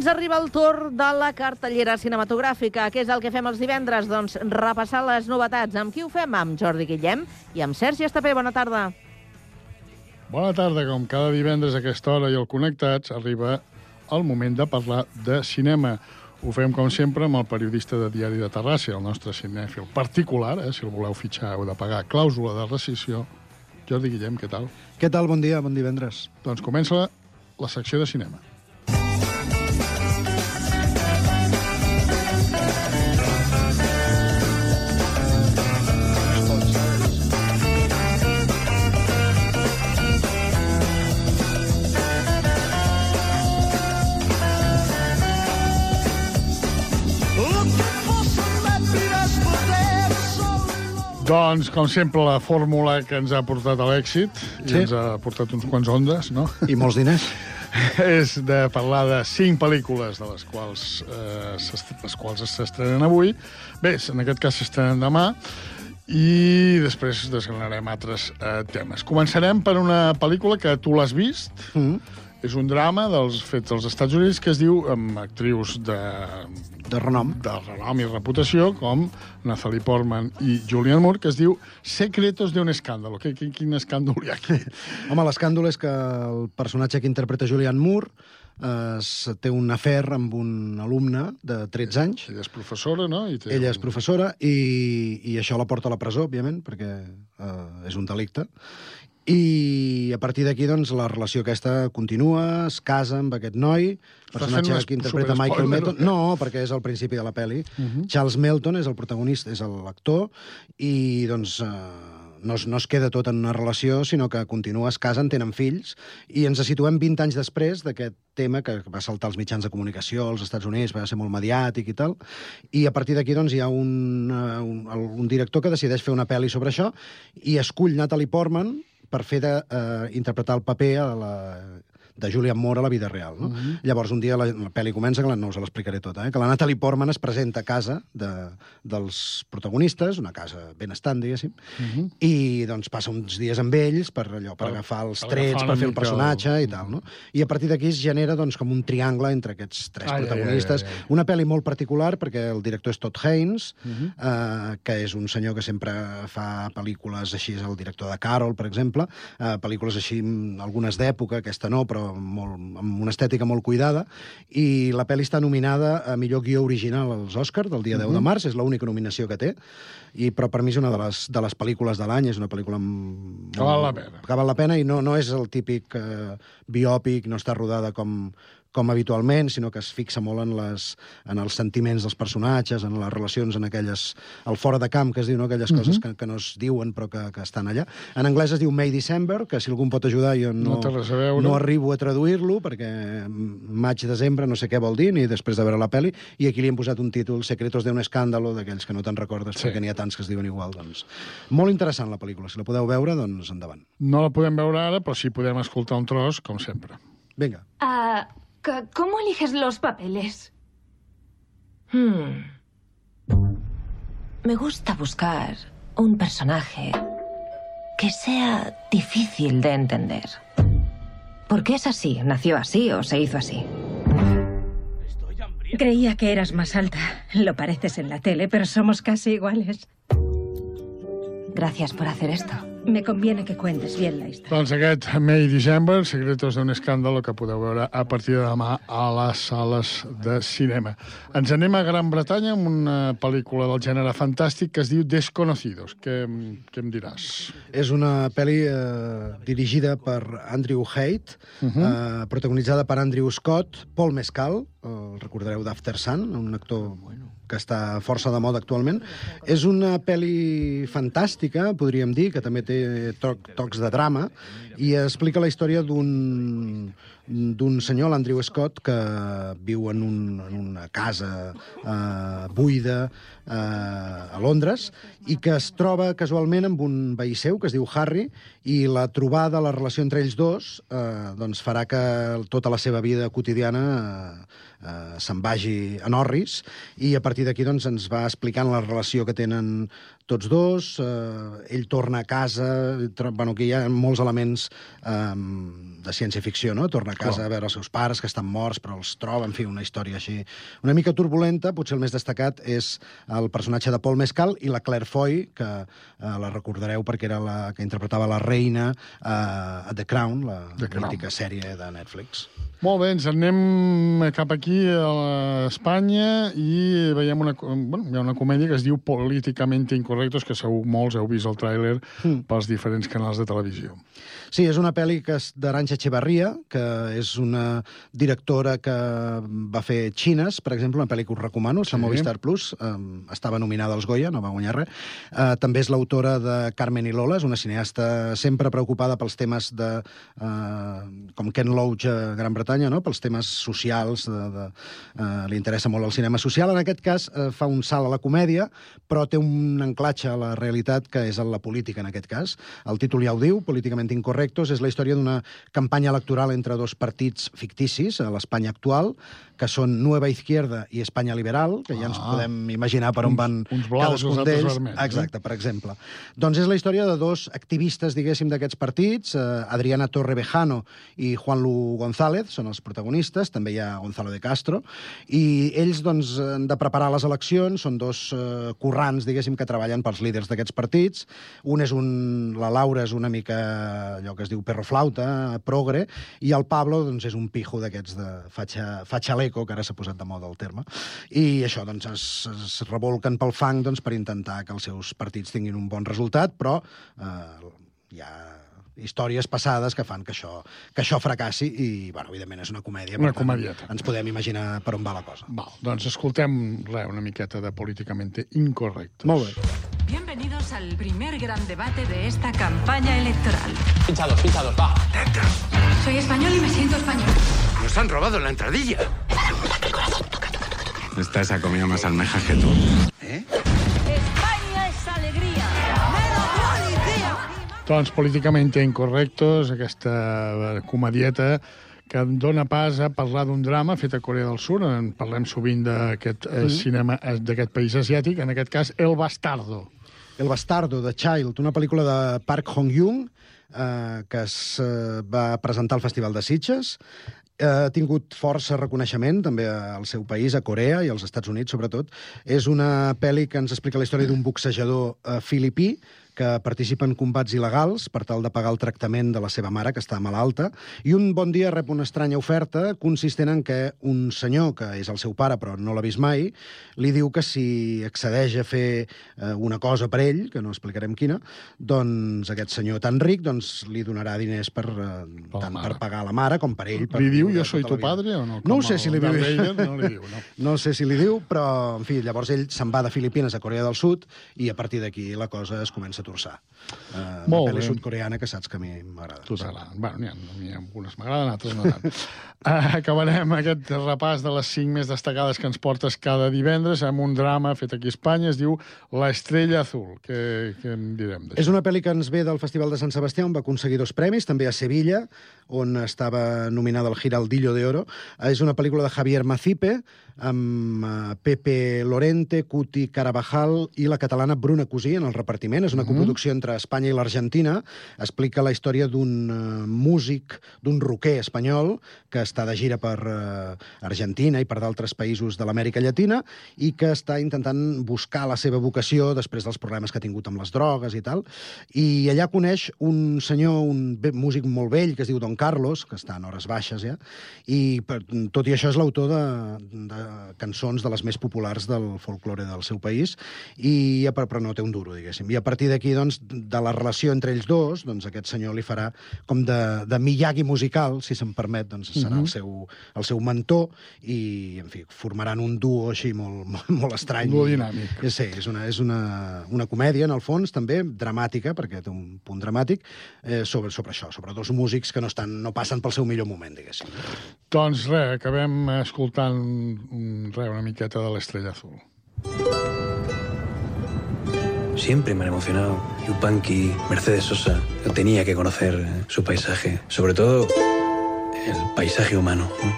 Bé, doncs arriba el torn de la cartellera cinematogràfica. Què és el que fem els divendres? Doncs repassar les novetats. Amb qui ho fem? Amb Jordi Guillem i amb Sergi Estapé. Bona tarda. Bona tarda, com cada divendres a aquesta hora i al Connectats arriba el moment de parlar de cinema. Ho fem, com sempre, amb el periodista de Diari de Terrassa, el nostre cinèfil particular, eh, si el voleu fitxar heu de pagar clàusula de rescisió. Jordi Guillem, què tal? Què tal? Bon dia, bon divendres. Doncs comença la secció de cinema. Doncs, com sempre, la fórmula que ens ha portat a l'èxit, i Sí. ens ha portat uns quants ondes, no? I molts diners. és de parlar de cinc pel·lícules de les quals, eh, les quals s'estrenen avui. Bé, en aquest cas s'estrenen demà, i després desgranarem altres eh, temes. Començarem per una pel·lícula que tu l'has vist. Mm. És un drama dels fets als Estats Units que es diu amb actrius de... De renom. De renom i reputació, com Nathalie Portman i Julianne Moore, que es diu Secretos de un escàndalo. Quin, quin, quin escàndol hi ha aquí? Home, l'escàndol és que el personatge que interpreta Julianne Moore es, té un afer amb un alumne de 13 anys. Ella és professora, no? I té Ella un- és professora i, i això la porta a la presó, òbviament, perquè eh, és un delicte. I a partir d'aquí, doncs, la relació aquesta continua, es casa amb aquest noi, personatge que interpreta Michael Melton. què? No, perquè és al principi de la pel·li. Mhm. Charles Melton és el protagonista, és l'actor, i doncs... Eh, no es, no es queda tot en una relació, sinó que continua, es casen, tenen fills, i ens situem 20 anys després d'aquest tema que va saltar als mitjans de comunicació als Estats Units, va ser molt mediàtic i tal, i a partir d'aquí doncs, hi ha un, eh, un, un director que decideix fer una pel·li sobre això i escull Natalie Portman per fer de, eh, interpretar el paper a la, de Julian Moore a la vida real. No? Mhm. Llavors, un dia la, la pel·li comença, que la, no us l'explicaré tota, eh? que la Natalie Portman es presenta a casa de, dels protagonistes, una casa benestant, diguéssim, Mhm. i doncs passa uns dies amb ells per allò, per, Per- agafar els per trets, agafar per fer el personatge el- i tal, no? I a partir d'aquí es genera doncs, com un triangle entre aquests tres Ai, protagonistes. ai, ai, ai. Una pel·li molt particular perquè el director és Todd Haynes, Mhm. eh, que és un senyor que sempre fa pel·lícules així, és el director de Carol, per exemple, eh, pel·lícules així, mm, algunes d'època, aquesta no, però molt, amb una estètica molt cuidada, i la pel·li està nominada a millor guió original als Oscars del dia 10 de Mhm. març, és l'única nominació que té, i, però per mi és una de les, de les pel·lícules de l'any, és una pel·lícula... amb- Que val la pena. Que val la pena i no, no és el típic eh, biòpic, no està rodada com, com habitualment, sinó que es fixa molt en, les, en els sentiments dels personatges, en les relacions, en aquelles... el fora de camp, que es diu, no? aquelles coses Mhm. que, que no es diuen però que, que estan allà. En anglès es diu May December, que si algú em pot ajudar jo no, No no arribo a traduir-lo, perquè maig-desembre no sé què vol dir, ni després de veure la pel·li, i aquí li hem posat un títol, Secretos de un escàndalo, d'aquells que no te'n recordes, Sí. perquè n'hi ha tants que es diuen igual. Doncs. Molt interessant la pel·lícula, si la podeu veure, doncs endavant. No la podem veure ara, però sí podem escoltar un tros, com sempre. Vinga. Ah, c- ¿Cómo eliges los papeles? Hmm. Me gusta buscar un personaje que sea difícil de entender. ¿Por qué es así? ¿Nació así o se hizo así? Creía que eras más alta. Lo pareces en la tele, pero somos casi iguales. Gracias por hacer esto. Me conviene que cuentes bien la historia. Doncs aquest May December, Secretos d'un escàndalo, que podeu veure a partir de demà a les sales de cinema. Ens anem a Gran Bretanya amb una pel·lícula del gènere fantàstic que es diu Desconocidos. Què, què em diràs? És una pel·li eh, dirigida per Andrew Haight, uh Mhm. -huh. eh, protagonitzada per Andrew Scott, Paul Mescal, el recordareu d'After Sun, un actor que està força de moda actualment. És una pel·li fantàstica, podríem dir, que també té toc, tocs de drama, i explica la història d'un d'un senyor, l'Andrew Scott, que viu en, un, en una casa eh, buida eh, a Londres i que es troba casualment amb un veí seu que es diu Harry i la trobada, la relació entre ells dos eh, doncs farà que tota la seva vida quotidiana eh, eh, se'n vagi en orris i a partir d'aquí doncs, ens va explicant la relació que tenen tots dos, eh, ell torna a casa, bueno, que hi ha molts elements eh, de ciència-ficció, no? Torna a casa Clar. a veure els seus pares, que estan morts, però els troba, en fi, una història així una mica turbulenta, potser el més destacat és el personatge de Paul Mescal i la Claire Foy, que eh, la recordareu perquè era la que interpretava la reina eh, a The Crown, la The Crown. mítica sèrie de Netflix. Molt bé, ens en anem cap aquí a Espanya i veiem una, bueno, hi ha una comèdia que es diu Políticament Incorrectos, que segur molts heu vist el tràiler Mm. pels diferents canals de televisió. Sí, és una pel·li que és d'Aranxa Echevarria, que és una directora que va fer Xines, per exemple, una pel·li que us recomano, a Sí. Movistar Plus, eh, estava nominada als Goya, no va guanyar res. Eh, també és l'autora de Carmen i Lola, és una cineasta sempre preocupada pels temes de... Eh, com Ken Loach a Gran Bretanya, no? pels temes socials, de, de, eh, li interessa molt el cinema social. En aquest cas eh, fa un salt a la comèdia, però té un anclatge a la realitat que és en la política, en aquest cas. El títol ja ho diu, Políticament Incorrectos, és la història d'una campanya electoral entre dos partits ficticis a l'Espanya actual, que són Nueva Izquierda i Espanya Liberal, que ja ens Ah. podem imaginar per on Uns- van uns blaus cadascun d'ells. eh? Exacte, per exemple. Doncs és la història de dos activistes, diguéssim, d'aquests partits, eh, Adriana Torrevejano i Juan Lu González, són els protagonistes, també hi ha Gonzalo de Castro, i ells doncs, han de preparar les eleccions, són dos eh, currants, diguéssim, que treballen pels líders d'aquests partits. Un és un... La Laura és una mica allò que es diu perroflauta, progre, i el Pablo doncs, és un pijo d'aquests de fatxa, fatxaleco, que ara s'ha posat de moda el terme, i això doncs, es, es revolquen pel fang doncs, per intentar que els seus partits tinguin un bon resultat, però eh, hi ha històries passades que fan que això, que això fracassi i, bueno, evidentment és una comèdia. Una tant, comedieta. Ens podem imaginar per on va la cosa. Val, doncs escoltem re, una miqueta de políticamente incorrecto. Molt bé. Bienvenidos al primer gran debate de esta campaña electoral. Pinchados, pinchados, va. Soy español y me siento español. Nos han robado la entradilla. Esta se ha comido más almejas que tú. España es alegría. Doncs políticament incorrectos, aquesta eh, comedieta que dona pas a parlar d'un drama fet a Corea del Sur. En parlem sovint d'aquest eh, Mhm. cinema eh, d'aquest país asiàtic, en aquest cas El Bastardo. El bastardo, de Child, una pel·lícula de Park Hong-young eh, que es eh, va presentar al Festival de Sitges. Eh, ha tingut força reconeixement també al seu país, a Corea i als Estats Units, sobretot. És una pel·li que ens explica la història d'un boxejador eh, filipí que participa en combats il·legals per tal de pagar el tractament de la seva mare, que està malalta, i un bon dia rep una estranya oferta consistent en que un senyor, que és el seu pare però no l'ha vist mai, li diu que si accedeix a fer eh, una cosa per ell, que no explicarem quina, doncs aquest senyor tan ric doncs, li donarà diners per, eh, tant per pagar la mare com per ell. Per Li diu jo soy tota tu la vida. padre o no? No ho sé si li diu. No li diu, no? No sé si li diu, però, en fi, llavors ell se'n va de Filipines a Corea del Sud i a partir d'aquí la cosa es comença a torçar. Uh, Molt una pel·li sud-coreana que saps que a mi m'agrada. Tu t'agraden. Bueno, n'hi ha, ha algunes m'agraden, altres no tant. Uh, acabarem aquest repàs de les cinc més destacades que ens portes cada divendres amb un drama fet aquí a Espanya, es diu La estrella azul. Què, què en direm d'això? És una pel·li que ens ve del Festival de Sant Sebastià, on va aconseguir dos premis, també a Sevilla, on estava nominada al Giraldillo de Oro. Eh, És una pel·lícula de Javier Macipe, amb eh, Pepe Lorente, Cuti Carabajal i la catalana Bruna Cosí en el repartiment. És una Mhm. coproducció entre Espanya i l'Argentina. Explica la història d'un eh, músic, d'un roquer espanyol que està de gira per eh, Argentina i per d'altres països de l'Amèrica Llatina i que està intentant buscar la seva vocació després dels problemes que ha tingut amb les drogues i tal. I allà coneix un senyor, un músic molt vell, que es diu Don Carlos, que està en hores baixes ja, i per, tot i això és l'autor de, de cançons de les més populars del folklore del seu país, i, però, però no té un duro, diguéssim. I a partir d'aquí, doncs, de la relació entre ells dos, doncs aquest senyor li farà com de, de Miyagi musical, si se'm permet, doncs serà Mhm. el, seu, el seu mentor, i, en fi, formaran un duo així molt, molt, molt estrany. Un duo I- dinàmic. Sí, és una, és una, una comèdia, en el fons, també, dramàtica, perquè té un punt dramàtic, eh, sobre, sobre això, sobre dos músics que no, estan, no passen pel seu millor moment, diguéssim. Doncs res, acabem escoltant un, res, una miqueta de l'Estrella Azul. Siempre me han emocionado. Yupanqui, Mercedes Sosa. Yo tenía que conocer eh, su paisaje. Sobre todo, el paisaje humano. ¿no?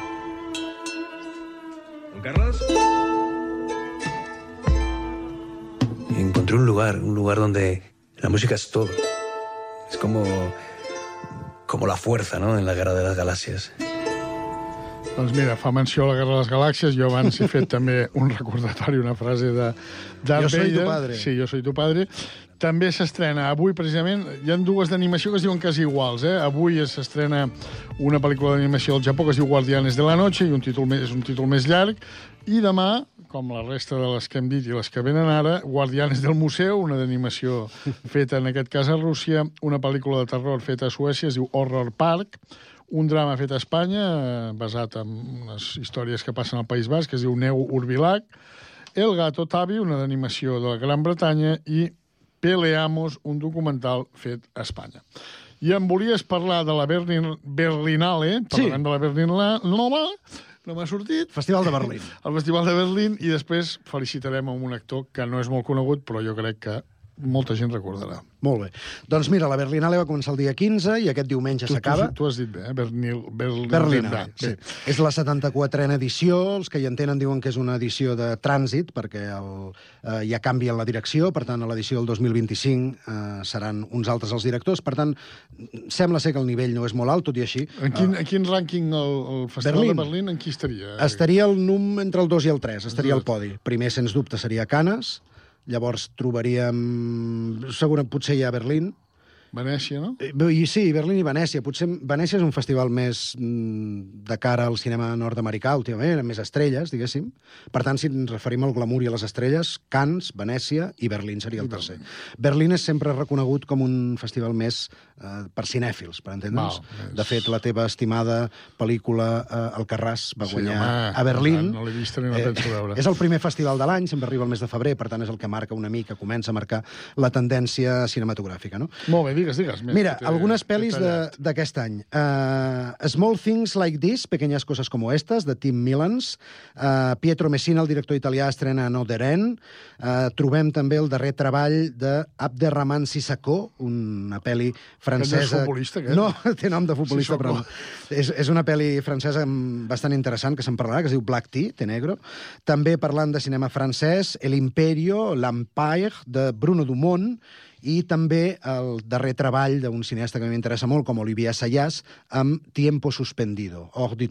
¿Don Carlos? Y encontré un lugar, un lugar donde la música es todo. Es como, como la fuerza, ¿no? En la guerra de las galaxias. Doncs mira, fa menció a la Guerra de les Galàxies, jo abans he fet també un recordatori, una frase de Darth Jo soy tu Vader. padre. Sí, jo soy tu padre. També s'estrena avui, precisament, hi ha dues d'animació que es diuen quasi iguals, eh? Avui s'estrena una pel·lícula d'animació del Japó que es diu Guardianes de la Noche, i un títol més, és un títol més llarg, i demà, com la resta de les que hem dit i les que venen ara, Guardianes del Museu, una d'animació feta en aquest cas a Rússia, una pel·lícula de terror feta a Suècia, es diu Horror Park, un drama fet a Espanya, eh, basat en unes històries que passen al País Basc, que es diu Neu Urbilac, El gato Tavi, una d'animació de la Gran Bretanya, i Peleamos, un documental fet a Espanya. I em volies parlar de la Berlin, Berlinale, Sí. parlarem de la Berlinale, no, no m'ha sortit. Festival de Berlín. El Festival de Berlín, i després felicitarem a un actor que no és molt conegut, però jo crec que molta gent recordarà. Molt bé. Doncs mira, la Berlinale va començar el dia 15 i aquest diumenge s'acaba. tu, tu has dit bé, eh? Bernil, Berlin, Berlinale, Bé. sí. És la 74a edició, els que hi entenen diuen que és una edició de trànsit, perquè el, eh, ja canvien la direcció, per tant, a l'edició del 2025 eh, seran uns altres els directors, per tant, sembla ser que el nivell no és molt alt, tot i així. En quin, en quin rànquing el, el Festival Berlín. de Berlín, en qui estaria? Estaria el num entre el 2 i el 3, estaria al podi. Primer, sens dubte, seria Canes, llavors trobaríem... Segurament, potser ja Berlín, Venècia, no? Eh, I sí, Berlín i Venècia. Potser Venècia és un festival més mm, de cara al cinema nord-americà últimament, amb més estrelles, diguéssim. Per tant, si ens referim al glamour i a les estrelles, Cannes, Venècia i Berlín seria el tercer. Berlín és sempre reconegut com un festival més eh, per cinèfils, per entendre'ns. És- De fet, la teva estimada pel·lícula eh, Alcarràs va Sí, guanyar home, a Berlín. no l'he vista ni la penso veure. És el primer festival de l'any, sempre arriba el mes de febrer, per tant és el que marca una mica, comença a marcar la tendència cinematogràfica, no? Molt bé, digues, digues. Més Mira, que algunes pel·lis d'aquest any. Uh, Small Things Like This, Pequeñas Cosas Como Estas, de Tim Millans. Uh, Pietro Messina, el director italià, estrena Another End. Uh, trobem també el darrer treball d'Abderrahman Sissako, una pel·li francesa... Aquest no és futbolista, aquest? No, té nom de futbolista, Sissoko. però és, és una pel·li francesa bastant interessant, que se'n parlarà, que es diu Black Tea, té negro. També parlant de cinema francès, El Imperio, l'Empire, de Bruno Dumont, i també el darrer treball d'un cineasta que m'interessa molt, com Olivier Assayas, amb Tiempo Suspendido, Hors du.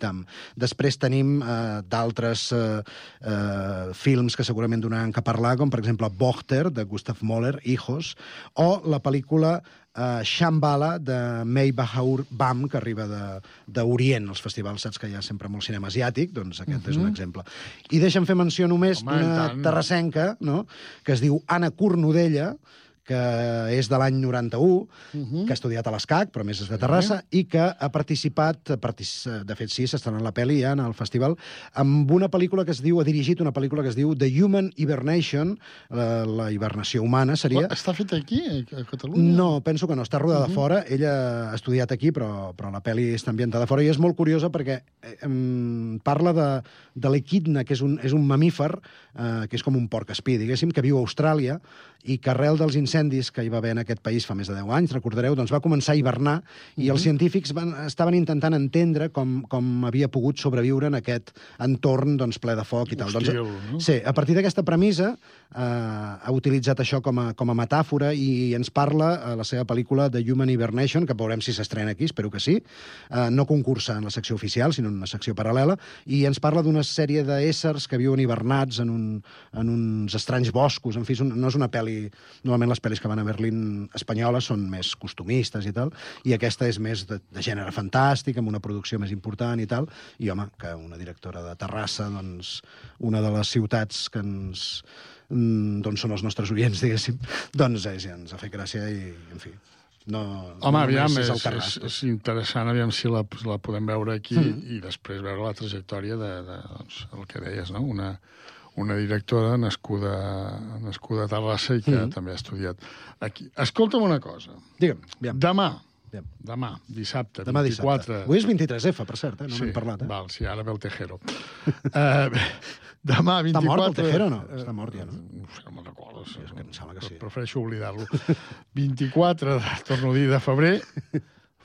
Després tenim eh, d'altres eh, eh, films que segurament donaran que parlar, com per exemple Bochter, de Gustav Mahler, Hijos, o la pel·lícula uh, Shambhala de Mei Bahaur Bam, que arriba de- d'Orient, als festivals, saps que hi ha sempre molt cinema asiàtic, doncs aquest és un Mhm. exemple. I deixa'm fer menció només d'una terrassenca, no?, que es diu Anna Cornudella, que és de l'any 91, Mhm. que ha estudiat a l'ESCAC, però més és de Terrassa, i que ha participat, partic de fet sí, s'està en la pel·li ja, en el festival, amb una pel·lícula que es diu, ha dirigit una pel·lícula que es diu The Human Hibernation, la, la hibernació humana seria... Però Està fet aquí, a Catalunya? No, penso que no, està rodada Mhm. fora. Ella ha estudiat aquí, però, però la pel·li està ambientada fora i és molt curiosa perquè eh, parla de, de l'equidna, que és un, és un mamífer, eh, que és com un porc espí, diguéssim, que viu a Austràlia i que arrel dels incendis que hi va haver en aquest país fa més de 10 anys, recordareu, doncs va començar a hivernar i els Mhm. científics van, estaven intentant entendre com, com havia pogut sobreviure en aquest entorn doncs, ple de foc i tal. Hostil, doncs, no? Sí, a partir d'aquesta premissa eh, ha utilitzat això com a, com a metàfora i ens parla a la seva pel·lícula The Human Hibernation, que veurem si s'estrena aquí, espero que sí, eh, no concursa en la secció oficial, sinó en una secció paral·lela, i ens parla d'una sèrie d'éssers que viuen hibernats en, un, en uns estranys boscos, en fi, no és una pel·li... Normalment les pel·lis que van a Berlín espanyoles són més costumistes i tal, i aquesta és més de, de gènere fantàstic, amb una producció més important i tal, i home, que una directora de Terrassa, doncs, una de les ciutats que ens doncs són els nostres oients, diguéssim, doncs eh, ja ens ha fet gràcia i, en fi, no, Home, no aviam, és, és és, és interessant, aviam si la, la podem veure aquí Mm. i després veure la trajectòria de, de doncs, el que deies, no? Una, una directora nascuda, nascuda a Terrassa i que Mm. també ha estudiat aquí. Escolta'm una cosa. Digue'm, aviam. Demà, Aviam. demà, dissabte, Demà 24... dissabte. Avui és 23F, per cert, eh? no sí, n'hem parlat. Eh? Val, sí, ara ve el Tejero. uh, demà, 24... Està mort el Tejero no? Està mort ja, no? No sé, no me'n recordo. Sí, és que em sembla que sí. Prefereixo oblidar-lo. 24, de, torno a dir, de febrer,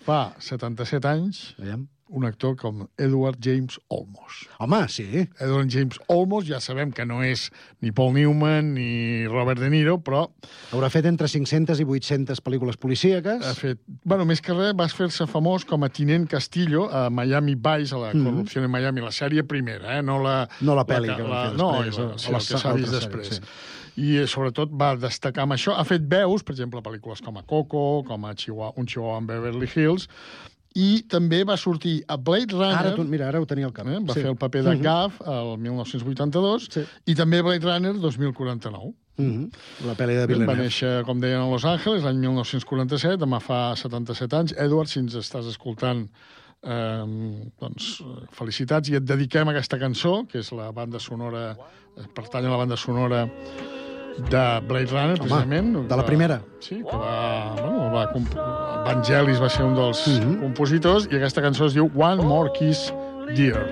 fa 77 anys, Aviam. Un actor com Edward James Olmos. Home, sí. Edward James Olmos, ja sabem que no és ni Paul Newman ni Robert De Niro, però Haurà fet entre 500 i 800 pel·lícules policíaques. ha fet... Bueno, més que res, va fer-se famós com a Tinent Castillo a Miami Vice, a la Mhm. corrupció de Miami, la sèrie primera, eh? no la... No la pel·li que, que van la, fer No, després, la, sí, el la que s'ha vist sèrie, després. sí. I eh, sobretot va destacar amb això. Ha fet veus, per exemple, pel·lícules com a Coco, com a Chihuahua, un Chihuahua en Beverly Hills, i també va sortir a Blade Runner... Ara, tu, mira, ara ho tenia al cap. Eh? Va sí. fer el paper de Mhm. Gav el 1982 Sí. i també Blade Runner 2049. Mhm. La pel·li de Va Villeneuve. néixer, com deien, a Los Angeles l'any 1947, demà fa 77 anys. Edward, si ens estàs escoltant, eh, doncs, felicitats i et dediquem aquesta cançó, que és la banda sonora, eh, pertany a la banda sonora de Blade Runner, precisament. de la primera. Sí, que va... Bueno, va comp... Vangelis va ser un dels Mhm. compositors i aquesta cançó es diu One More Kiss, Dear.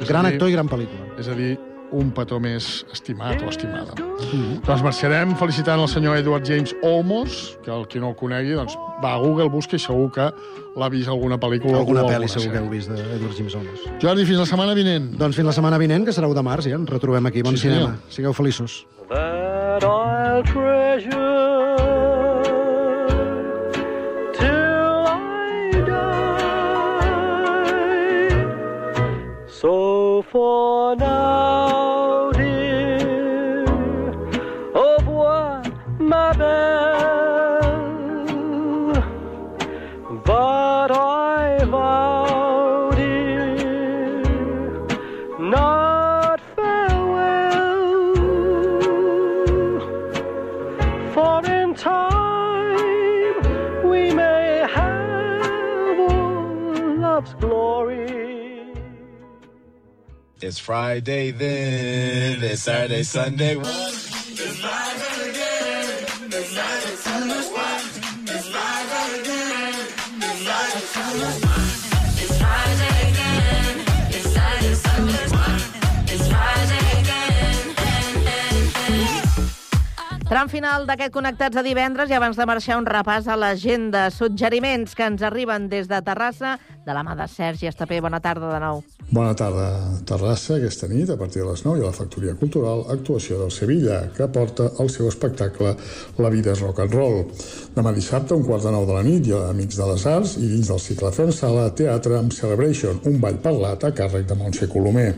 És Gran dir, actor i gran pel·lícula. És a dir, un petó més estimat o estimada. Mhm. Doncs marxarem felicitant el senyor Edward James Olmos, que el qui no el conegui, doncs va a Google, busca i segur que l'ha vist alguna pel·lícula Alguna o pel·li alguna segur que heu vist d'Edward James Olmos. Jordi, fins la setmana vinent. Doncs fins la setmana vinent, que serà 1 de març, ja ens retrobem aquí. Bon Sí, senyor. cinema. Sigueu feliços. that I'll treasure till I die. So for now, Friday then, it's Saturday, Sunday. Tram final d'aquest Connectats de divendres i abans de marxar un repàs a l'agenda. Suggeriments que ens arriben des de Terrassa de la mà de Sergi Estapé. Bona tarda de nou. Bona tarda. Terrassa, aquesta nit, a partir de les 9, i a la Factoria Cultural, actuació del Sevilla, que porta el seu espectacle La vida és rock and roll. Demà dissabte, un quart de nou de la nit, i a Amics de les Arts, i dins del cicle Fem Sala, teatre amb Celebration, un ball parlat a càrrec de Montse Colomer.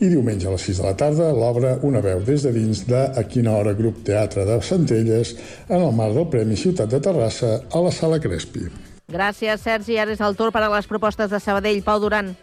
I diumenge a les 6 de la tarda, l'obra Una veu des de dins de A quina hora grup teatre de Centelles en el marc del Premi Ciutat de Terrassa a la Sala Crespi. Gràcies, Sergi. Ara és el torn per a les propostes de Sabadell. Pau Duran.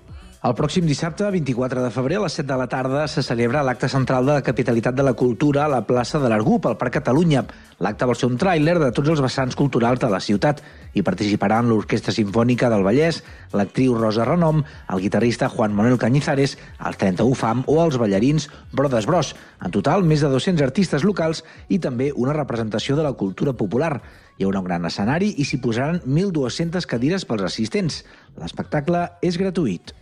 El pròxim dissabte, 24 de febrer, a les 7 de la tarda, se celebra l'acte central de la capitalitat de la cultura a la plaça de l'Argup, al Parc Catalunya. L'acte vol ser un tràiler de tots els vessants culturals de la ciutat. Hi participaran l'Orquestra Simfònica del Vallès, l'actriu Rosa Renom, el guitarrista Juan Manuel Cañizares, els 31 FAM o els ballarins Brodes Bros. En total, més de 200 artistes locals i també una representació de la cultura popular. Hi haurà un gran escenari i s'hi posaran 1.200 cadires pels assistents. L'espectacle és gratuït.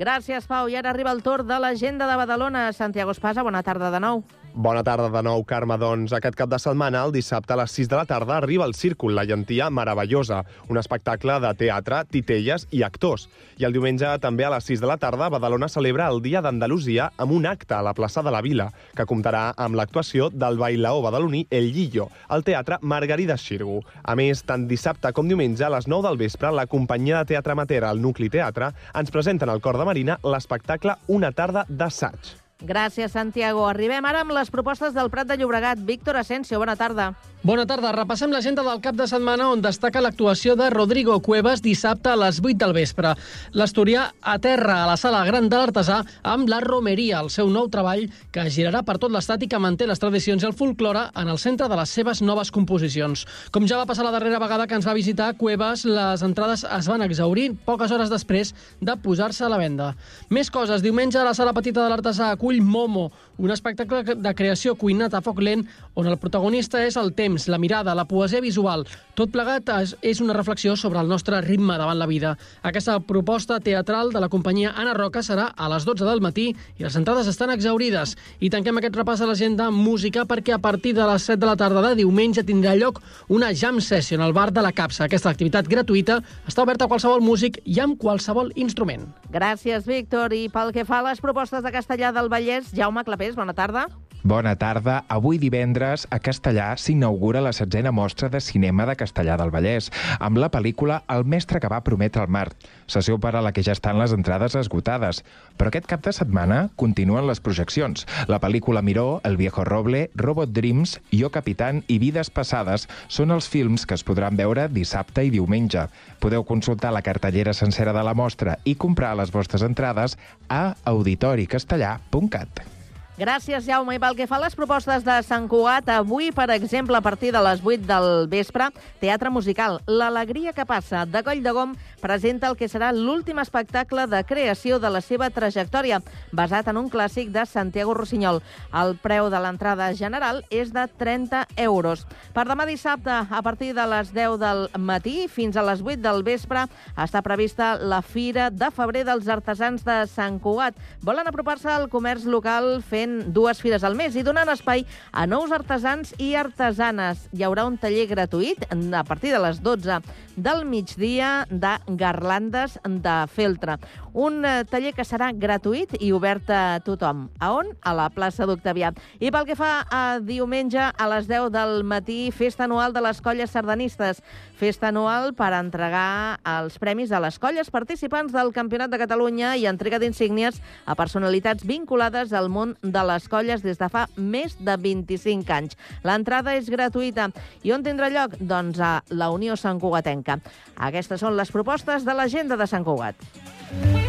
Gràcies, Pau. I ara arriba el torn de l'agenda de Badalona. Santiago Espasa, bona tarda de nou. Bona tarda de nou, Carme. Doncs aquest cap de setmana, el dissabte a les 6 de la tarda, arriba el Círcul, la llentia meravellosa, un espectacle de teatre, titelles i actors. I el diumenge, també a les 6 de la tarda, Badalona celebra el Dia d'Andalusia amb un acte a la plaça de la Vila, que comptarà amb l'actuació del bailaó badaloní El Lillo, al Teatre Margarida Xirgu. A més, tant dissabte com diumenge, a les 9 del vespre, la companyia de teatre amateur, el Nucli Teatre, ens presenten al Cor de Marina l'espectacle Una tarda d'assaig. Gràcies, Santiago. Arribem ara amb les propostes del Prat de Llobregat. Víctor Asensio, bona tarda. Bona tarda. Repassem l'agenda del cap de setmana on destaca l'actuació de Rodrigo Cuevas dissabte a les 8 del vespre. L'Asturià aterra a la sala gran de l'Artesà amb La Romeria, el seu nou treball que girarà per tot l'estat i que manté les tradicions i el folklore en el centre de les seves noves composicions. Com ja va passar la darrera vegada que ens va visitar Cuevas, les entrades es van exaurir poques hores després de posar-se a la venda. Més coses. Diumenge a la sala petita de l'Artesà acull Momo, un espectacle de creació cuinat a foc lent on el protagonista és el temps, la mirada, la poesia visual. Tot plegat és- una reflexió sobre el nostre ritme davant la vida. Aquesta proposta teatral de la companyia Anna Roca serà a les 12 del matí i les entrades estan exaurides. I tanquem aquest repàs a l'agenda música perquè a partir de les 7 de la tarda de diumenge tindrà lloc una jam session al bar de la Capsa. Aquesta activitat gratuïta està oberta a qualsevol músic i amb qualsevol instrument. Gràcies, Víctor. I pel que fa a les propostes de Castellà del Vallès, Jaume Clapés, bona tarda. Bona tarda. Avui divendres a Castellà s'inaugura la setzena mostra de cinema de Castellà del Vallès, amb la pel·lícula El mestre que va prometre el mar, sessió per a la que ja estan les entrades esgotades. Però aquest cap de setmana continuen les projeccions. La pel·lícula Miró, El viejo roble, Robot Dreams, Jo capitán i Vides passades són els films que es podran veure dissabte i diumenge. Podeu consultar la cartellera sencera de la mostra i comprar les vostres entrades a auditoricastellà.cat. Gràcies, Jaume. I pel que fa a les propostes de Sant Cugat, avui, per exemple, a partir de les 8 del vespre, teatre musical. L'alegria que passa de Coll de Gom presenta el que serà l'últim espectacle de creació de la seva trajectòria, basat en un clàssic de Santiago Rossinyol. El preu de l'entrada general és de 30 euros. Per demà dissabte, a partir de les 10 del matí fins a les 8 del vespre, està prevista la Fira de Febrer dels Artesans de Sant Cugat. Volen apropar-se al comerç local fent dues fires al mes i donant espai a nous artesans i artesanes. Hi haurà un taller gratuït a partir de les 12 del migdia de garlandes de feltre. Un eh, taller que serà gratuït i obert a tothom. A on? A la plaça d'Octavià. I pel que fa a diumenge, a les 10 del matí, festa anual de les colles sardanistes. Festa anual per entregar els premis a les colles participants del Campionat de Catalunya i entrega d'insígnies a personalitats vinculades al món de les colles des de fa més de 25 anys. L'entrada és gratuïta. I on tindrà lloc? Doncs a la Unió Sant Cugatenca. Aquestes són les propostes de l'agenda de Sant Cugat.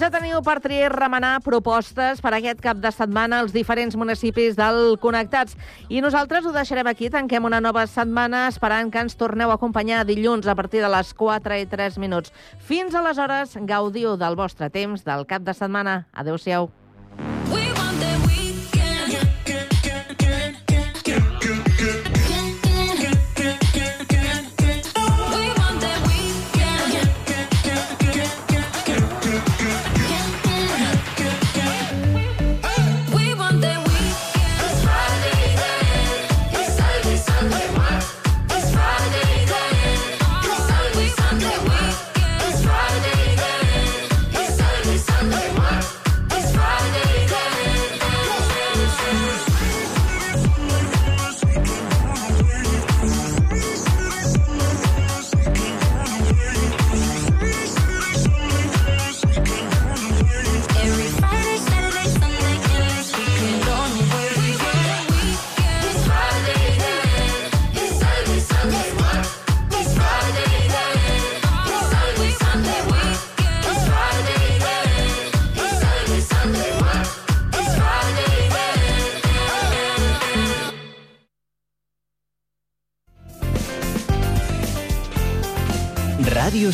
Ja teniu per triar remenar propostes per aquest cap de setmana als diferents municipis del Connectats. I nosaltres ho deixarem aquí, tanquem una nova setmana esperant que ens torneu a acompanyar dilluns a partir de les 4 i 3 minuts. Fins aleshores, gaudiu del vostre temps del cap de setmana. Adéu-siau.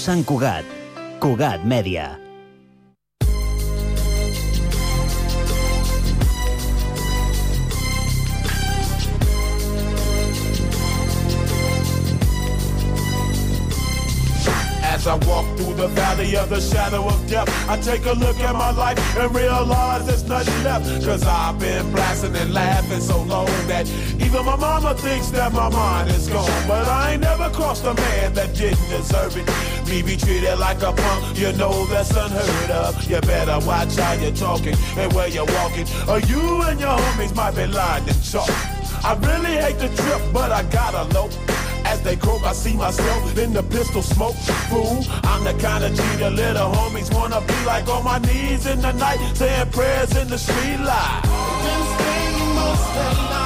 Sant Cugat. Cugat Mèdia. As I walk through the valley of the shadow of death, I take a look at my life and realize there's nothing left. Cause I've been blasting and laughing so long that even my mama thinks that my mind is gone. But I ain't never crossed a man that didn't deserve it. Me be treated like a punk, you know that's unheard of. You better watch how you're talking and where you're walking, or you and your homies might be lying in chalk. I really hate the trip, but I gotta low. As they croak, I see myself in the pistol smoke. Fool, I'm the kind of G the little homies wanna be like on my knees in the night, saying prayers in the street light. Been spending most their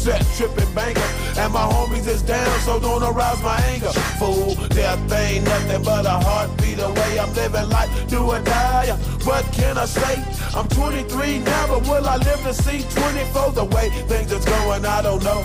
set tripping banker. And my homies is down, so don't arouse my anger. Fool, death ain't nothing but a heartbeat away. I'm living life, do or die. What can I say? I'm 23 now, but will I live to see 24? The way things is going, I don't know.